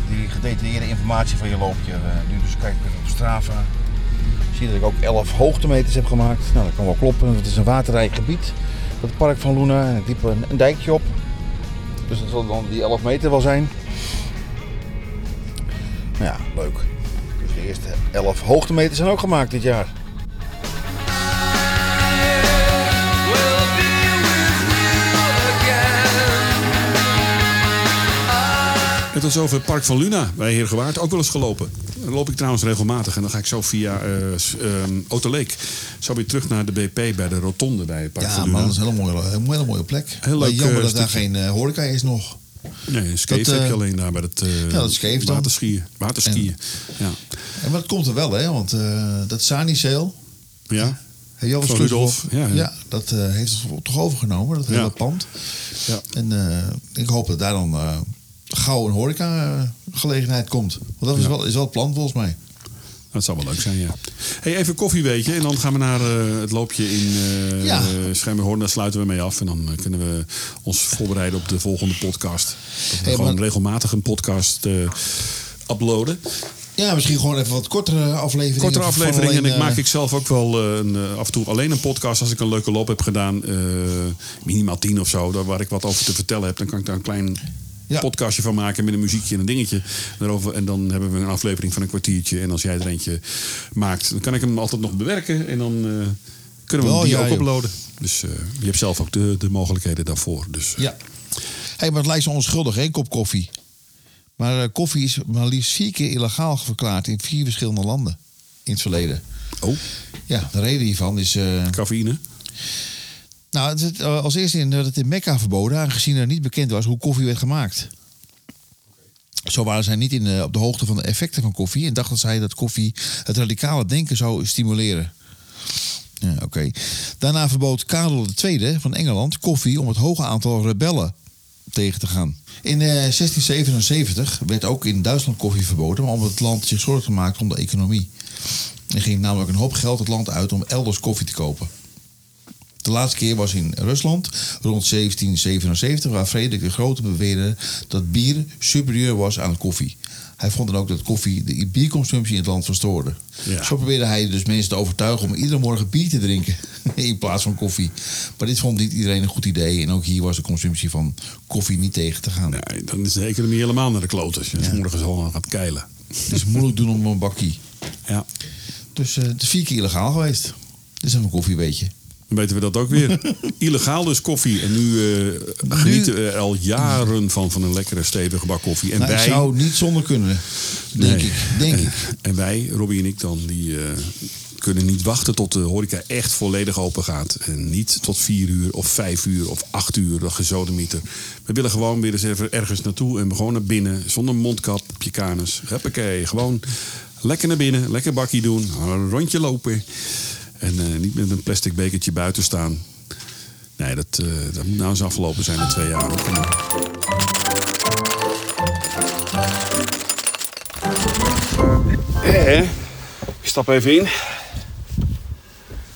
[SPEAKER 2] die gedetailleerde informatie van je loopje. Nu dus kijk ik op Strava. Zie dat ik ook 11 hoogtemeters heb gemaakt. Nou, dat kan wel kloppen, het is een waterrijk gebied. Dat park van Luna. En ik een, een dijkje op. Dus dat zal dan die 11 meter wel zijn. Nou ja, leuk. Dus de eerste 11 hoogtemeters zijn ook gemaakt dit jaar.
[SPEAKER 1] Tot zover het Park van Luna bij Heergewaard. Ook wel eens gelopen. Daar loop ik trouwens regelmatig. En dan ga ik zo via eh s- ehm, Autoleek zo weer terug naar de BP bij de rotonde bij het Park
[SPEAKER 2] Ja,
[SPEAKER 1] van Luna.
[SPEAKER 2] maar dat is een hele mooie, een hele mooie plek.
[SPEAKER 1] Heel leuk,
[SPEAKER 2] jammer
[SPEAKER 1] eh,
[SPEAKER 2] dat daar geen eh, horeca is nog.
[SPEAKER 1] Nee, skate
[SPEAKER 2] Dat,
[SPEAKER 1] heb je alleen daar bij het eh
[SPEAKER 2] ja, dat skate dan.
[SPEAKER 1] waterskiën. Waterskiën. Ja.
[SPEAKER 2] En maar dat komt er wel, hè? Want dat Sani-sale,
[SPEAKER 1] ja.
[SPEAKER 2] Sleutelhof,
[SPEAKER 1] Rudolf, ja, ja.
[SPEAKER 2] dat heeft het toch overgenomen, dat hele
[SPEAKER 1] Ja.
[SPEAKER 2] pand.
[SPEAKER 1] Ja.
[SPEAKER 2] En ik hoop dat daar dan gauw een horeca-gelegenheid komt. Want dat is,
[SPEAKER 1] Ja.
[SPEAKER 2] wel, is wel het plan volgens mij.
[SPEAKER 1] Dat zou wel leuk zijn, ja. Hey, even koffie, weet je. En dan gaan we naar eh, het loopje in eh
[SPEAKER 2] Ja.
[SPEAKER 1] Schermerhorn. Daar sluiten we mee af. En dan eh, kunnen we ons voorbereiden op de volgende podcast. Dat we
[SPEAKER 2] Hey,
[SPEAKER 1] gewoon
[SPEAKER 2] maar-
[SPEAKER 1] regelmatig een podcast uploaden.
[SPEAKER 2] Ja, misschien gewoon even wat kortere afleveringen.
[SPEAKER 1] Kortere afleveringen. En ik maak ik zelf ook wel een, af en toe alleen een podcast als ik een leuke loop heb gedaan. minimaal tien of zo. Daar waar ik wat over te vertellen heb. Dan kan ik daar een klein
[SPEAKER 2] Ja.
[SPEAKER 1] podcastje van maken met een muziekje en een dingetje daarover. En dan hebben we een aflevering van een kwartiertje. En als jij er eentje maakt, dan kan ik hem altijd nog bewerken. En dan eh, kunnen we
[SPEAKER 2] Oh,
[SPEAKER 1] die
[SPEAKER 2] ja,
[SPEAKER 1] ook
[SPEAKER 2] joh.
[SPEAKER 1] uploaden. Dus eh, je hebt zelf ook de, de mogelijkheden daarvoor. Dus,
[SPEAKER 2] Ja. Hey, maar het lijkt zo onschuldig, een kop koffie. Maar eh, koffie is maar liefst vier keer illegaal verklaard in vier verschillende landen in het verleden.
[SPEAKER 1] Oh,
[SPEAKER 2] Ja, de reden hiervan is. eh,
[SPEAKER 1] cafeïne.
[SPEAKER 2] Nou, het, eh, als eerste in, werd het in Mekka verboden, aangezien er niet bekend was hoe koffie werd gemaakt. Zo waren zij niet in, eh, op de hoogte van de effecten van koffie en dachten zij dat koffie het radicale denken zou stimuleren. Ja, oké. Daarna verbood Karel II van Engeland koffie om het hoge aantal rebellen tegen te gaan. In eh, 1677 werd ook in Duitsland koffie verboden, maar omdat het land zich zorgen maakte om de economie. Er ging namelijk een hoop geld het land uit om elders koffie te kopen. De laatste keer was in Rusland rond 1777, waar Frederik de Grote beweerde dat bier superieur was aan koffie. Hij vond dan ook dat koffie de bierconsumptie in het land verstoorde.
[SPEAKER 1] Ja.
[SPEAKER 2] Zo probeerde hij dus mensen te overtuigen om iedere morgen bier te drinken *laughs* in plaats van koffie. Maar dit vond niet iedereen een goed idee en ook hier was de consumptie van koffie niet tegen te gaan.
[SPEAKER 1] Nee, dan is de economie helemaal naar de kloten. Als je
[SPEAKER 2] Ja.
[SPEAKER 1] morgens al gaat keilen.
[SPEAKER 2] Het is moeilijk doen om een bakkie.
[SPEAKER 1] Ja.
[SPEAKER 2] Dus eh, het is vier keer illegaal geweest. Dit is even een koffie, weet je.
[SPEAKER 1] Dan weten we dat ook weer. *laughs* Illegaal dus koffie. En nu eh, genieten we al jaren van, van een lekkere stevige bak koffie. En
[SPEAKER 2] Nou, ik
[SPEAKER 1] wij,
[SPEAKER 2] zou niet zonder kunnen, denk
[SPEAKER 1] Nee.
[SPEAKER 2] ik. Denk
[SPEAKER 1] en,
[SPEAKER 2] ik. *laughs*
[SPEAKER 1] en wij, Robbie en ik dan, die eh, kunnen niet wachten tot de horeca echt volledig open gaat. En niet tot vier uur of vijf uur of acht uur, dat gezodemieter. We willen gewoon weer eens even ergens naartoe en gewoon naar binnen. Zonder mondkap op je kanus. Huppakee, gewoon lekker naar binnen, lekker bakkie doen, een rondje lopen. En eh, niet met een plastic bekertje buiten staan. Nee, dat, eh, dat moet nou eens afgelopen zijn in twee jaar. Eh, ik stap even in.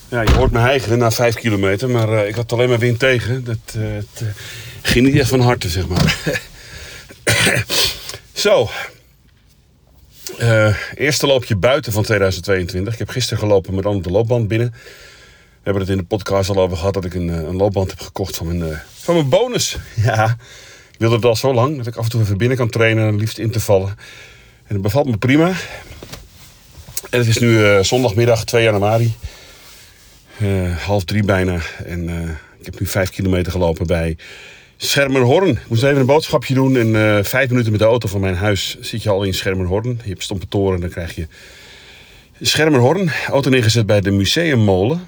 [SPEAKER 1] Ja, je hoort me hijgen na vijf kilometer, maar ik had alleen maar wind tegen. Dat het, ging niet echt van harte, zeg maar. *laughs* Zo. Eh, eerste loopje buiten van 2022. Ik heb gisteren gelopen met dan op de loopband binnen. We hebben het in de podcast al over gehad dat ik een, eh, een loopband heb gekocht van mijn, eh, van mijn bonus. Ja, ik wilde het al zo lang dat ik af en toe even binnen kan trainen, liefst in te vallen. En het bevalt me prima. En het is nu zondagmiddag 2 januari. Half drie bijna. En ik heb nu vijf kilometer gelopen bij Schermerhorn. Ik moest even een boodschapje doen. En eh, vijf minuten met de auto van mijn huis zit je al in Schermerhorn. Je hebt stompe toren, dan krijg je Schermerhorn. Auto neergezet bij de Museummolen.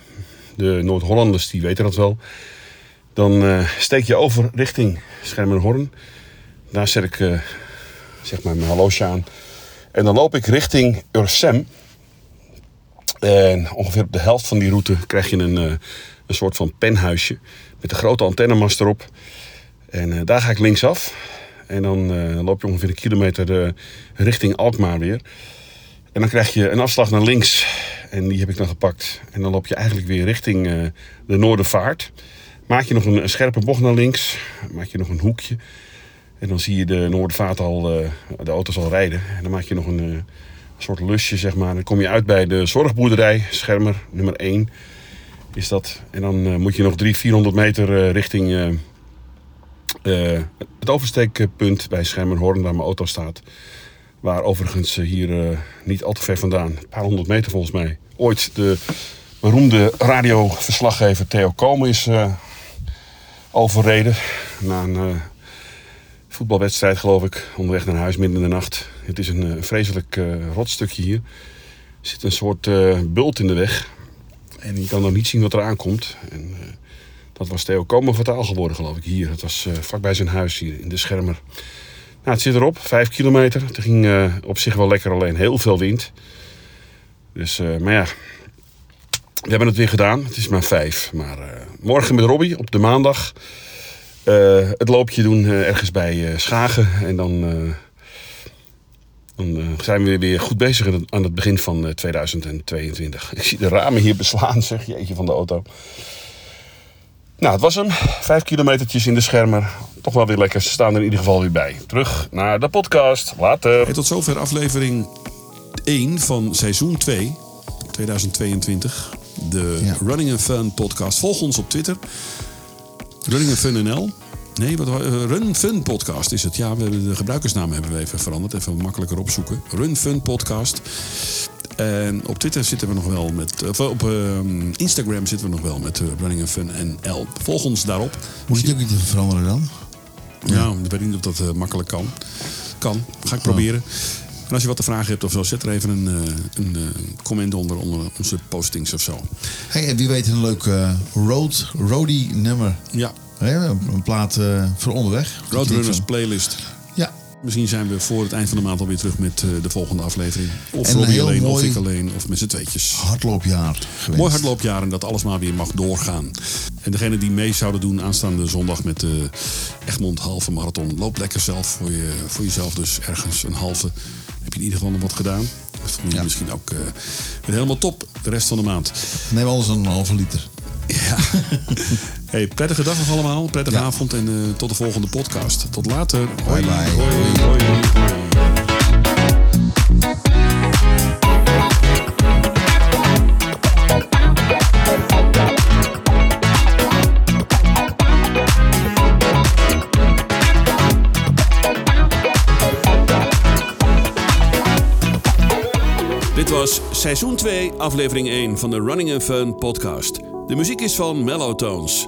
[SPEAKER 1] De Noord-Hollanders die weten dat wel. Dan eh, steek je over richting Schermerhorn. Daar zet ik eh, zeg maar mijn horloge aan. En dan loop ik richting Ursem. En ongeveer op de helft van die route krijg je een, een soort van penhuisje. Met een grote antennemast erop. En eh, daar ga ik linksaf. En dan eh, loop je ongeveer een kilometer eh, richting Alkmaar weer. En dan krijg je een afslag naar links. En die heb ik dan gepakt. En dan loop je eigenlijk weer richting de Noordervaart. Maak je nog een, scherpe bocht naar links, maak je nog een hoekje. En dan zie je de Noordervaart al, de auto's al rijden. En dan maak je nog een soort lusje, zeg maar. Dan kom je uit bij de zorgboerderij, schermer nummer 1 is dat. En dan moet je nog 300, 400 meter richting eh, het oversteekpunt bij Schermerhorn, waar mijn auto staat. Waar overigens eh, hier eh, niet al te ver vandaan, een paar honderd meter volgens mij, ooit de beroemde radioverslaggever Theo Komen is eh, overreden. Na een voetbalwedstrijd, geloof ik, onderweg naar huis midden in de nacht. Het is een vreselijk rotstukje hier. Er zit een soort bult in de weg. En je kan dan niet zien wat er aankomt. En, dat was Theo Komen fataal geworden, geloof ik, hier. Het was eh, vlakbij zijn huis hier in de Schermer. Nou, het zit erop, vijf kilometer. Het ging eh, op zich wel lekker, alleen heel veel wind. Dus, eh, maar ja, we hebben het weer gedaan. Het is maar vijf. Maar morgen met Robbie op de maandag het loopje doen ergens bij Schagen. En dan, dan zijn we weer goed bezig aan het- begin van eh, 2022. Ik zie de ramen hier beslaan, *laughs* zeg jeetje van de auto. Nou, het was hem. Vijf kilometertjes in de schermer. Toch wel weer lekker. Ze staan er in ieder geval weer bij. Terug naar de podcast. Later.
[SPEAKER 14] Hey, tot zover aflevering 1 van seizoen 2, 2022. De
[SPEAKER 2] Ja.
[SPEAKER 14] Running and Fun podcast. Volg ons op Twitter. Running and Fun NL. Nee, wat, wa- eh, Run Fun Podcast is het. Ja, we hebben de gebruikersnaam hebben we even veranderd. Even makkelijker opzoeken. Run Fun Podcast. En op Twitter zitten we nog wel met... Of op ehm, Instagram zitten we nog wel met eh, Running and Fun NL. Volg ons daarop.
[SPEAKER 2] Moet je het ook niet veranderen dan?
[SPEAKER 14] Ja, ik weet niet of dat eh, makkelijk kan. Kan, ga ik proberen. En als je wat te vragen hebt of zo, zet er even een, eh, een eh, comment onder, onder onze postings of zo.
[SPEAKER 2] Hey, en wie weet een leuk eh, road, roadie nummer.
[SPEAKER 14] Ja,
[SPEAKER 2] een, plaat eh, voor onderweg.
[SPEAKER 14] Roadrunners playlist.
[SPEAKER 2] Ja,
[SPEAKER 14] Misschien zijn we voor het eind van de maand alweer terug met eh, de volgende aflevering. Of Robbie alleen, of ik alleen, of met z'n tweetjes.
[SPEAKER 2] hardloopjaar gewenst.
[SPEAKER 14] Mooi hardloopjaar en dat alles maar weer mag doorgaan. En degene die mee zouden doen aanstaande zondag met de Egmond halve marathon. Loop lekker zelf voor, je, voor jezelf dus ergens een halve. Heb je in ieder geval nog wat gedaan. Dat voel je
[SPEAKER 2] Ja.
[SPEAKER 14] misschien ook eh, weer helemaal top de rest van de maand.
[SPEAKER 2] Neem anders een halve liter. *laughs*
[SPEAKER 14] Hey, prettige dag nog allemaal. Prettige
[SPEAKER 2] Ja.
[SPEAKER 14] avond en eh, tot de volgende podcast. Tot later.
[SPEAKER 2] Bye bye.
[SPEAKER 14] Hoi, hoi, hoi. Dit was seizoen 2, aflevering 1 van de Running and Fun podcast. De muziek is van Mellow Tones,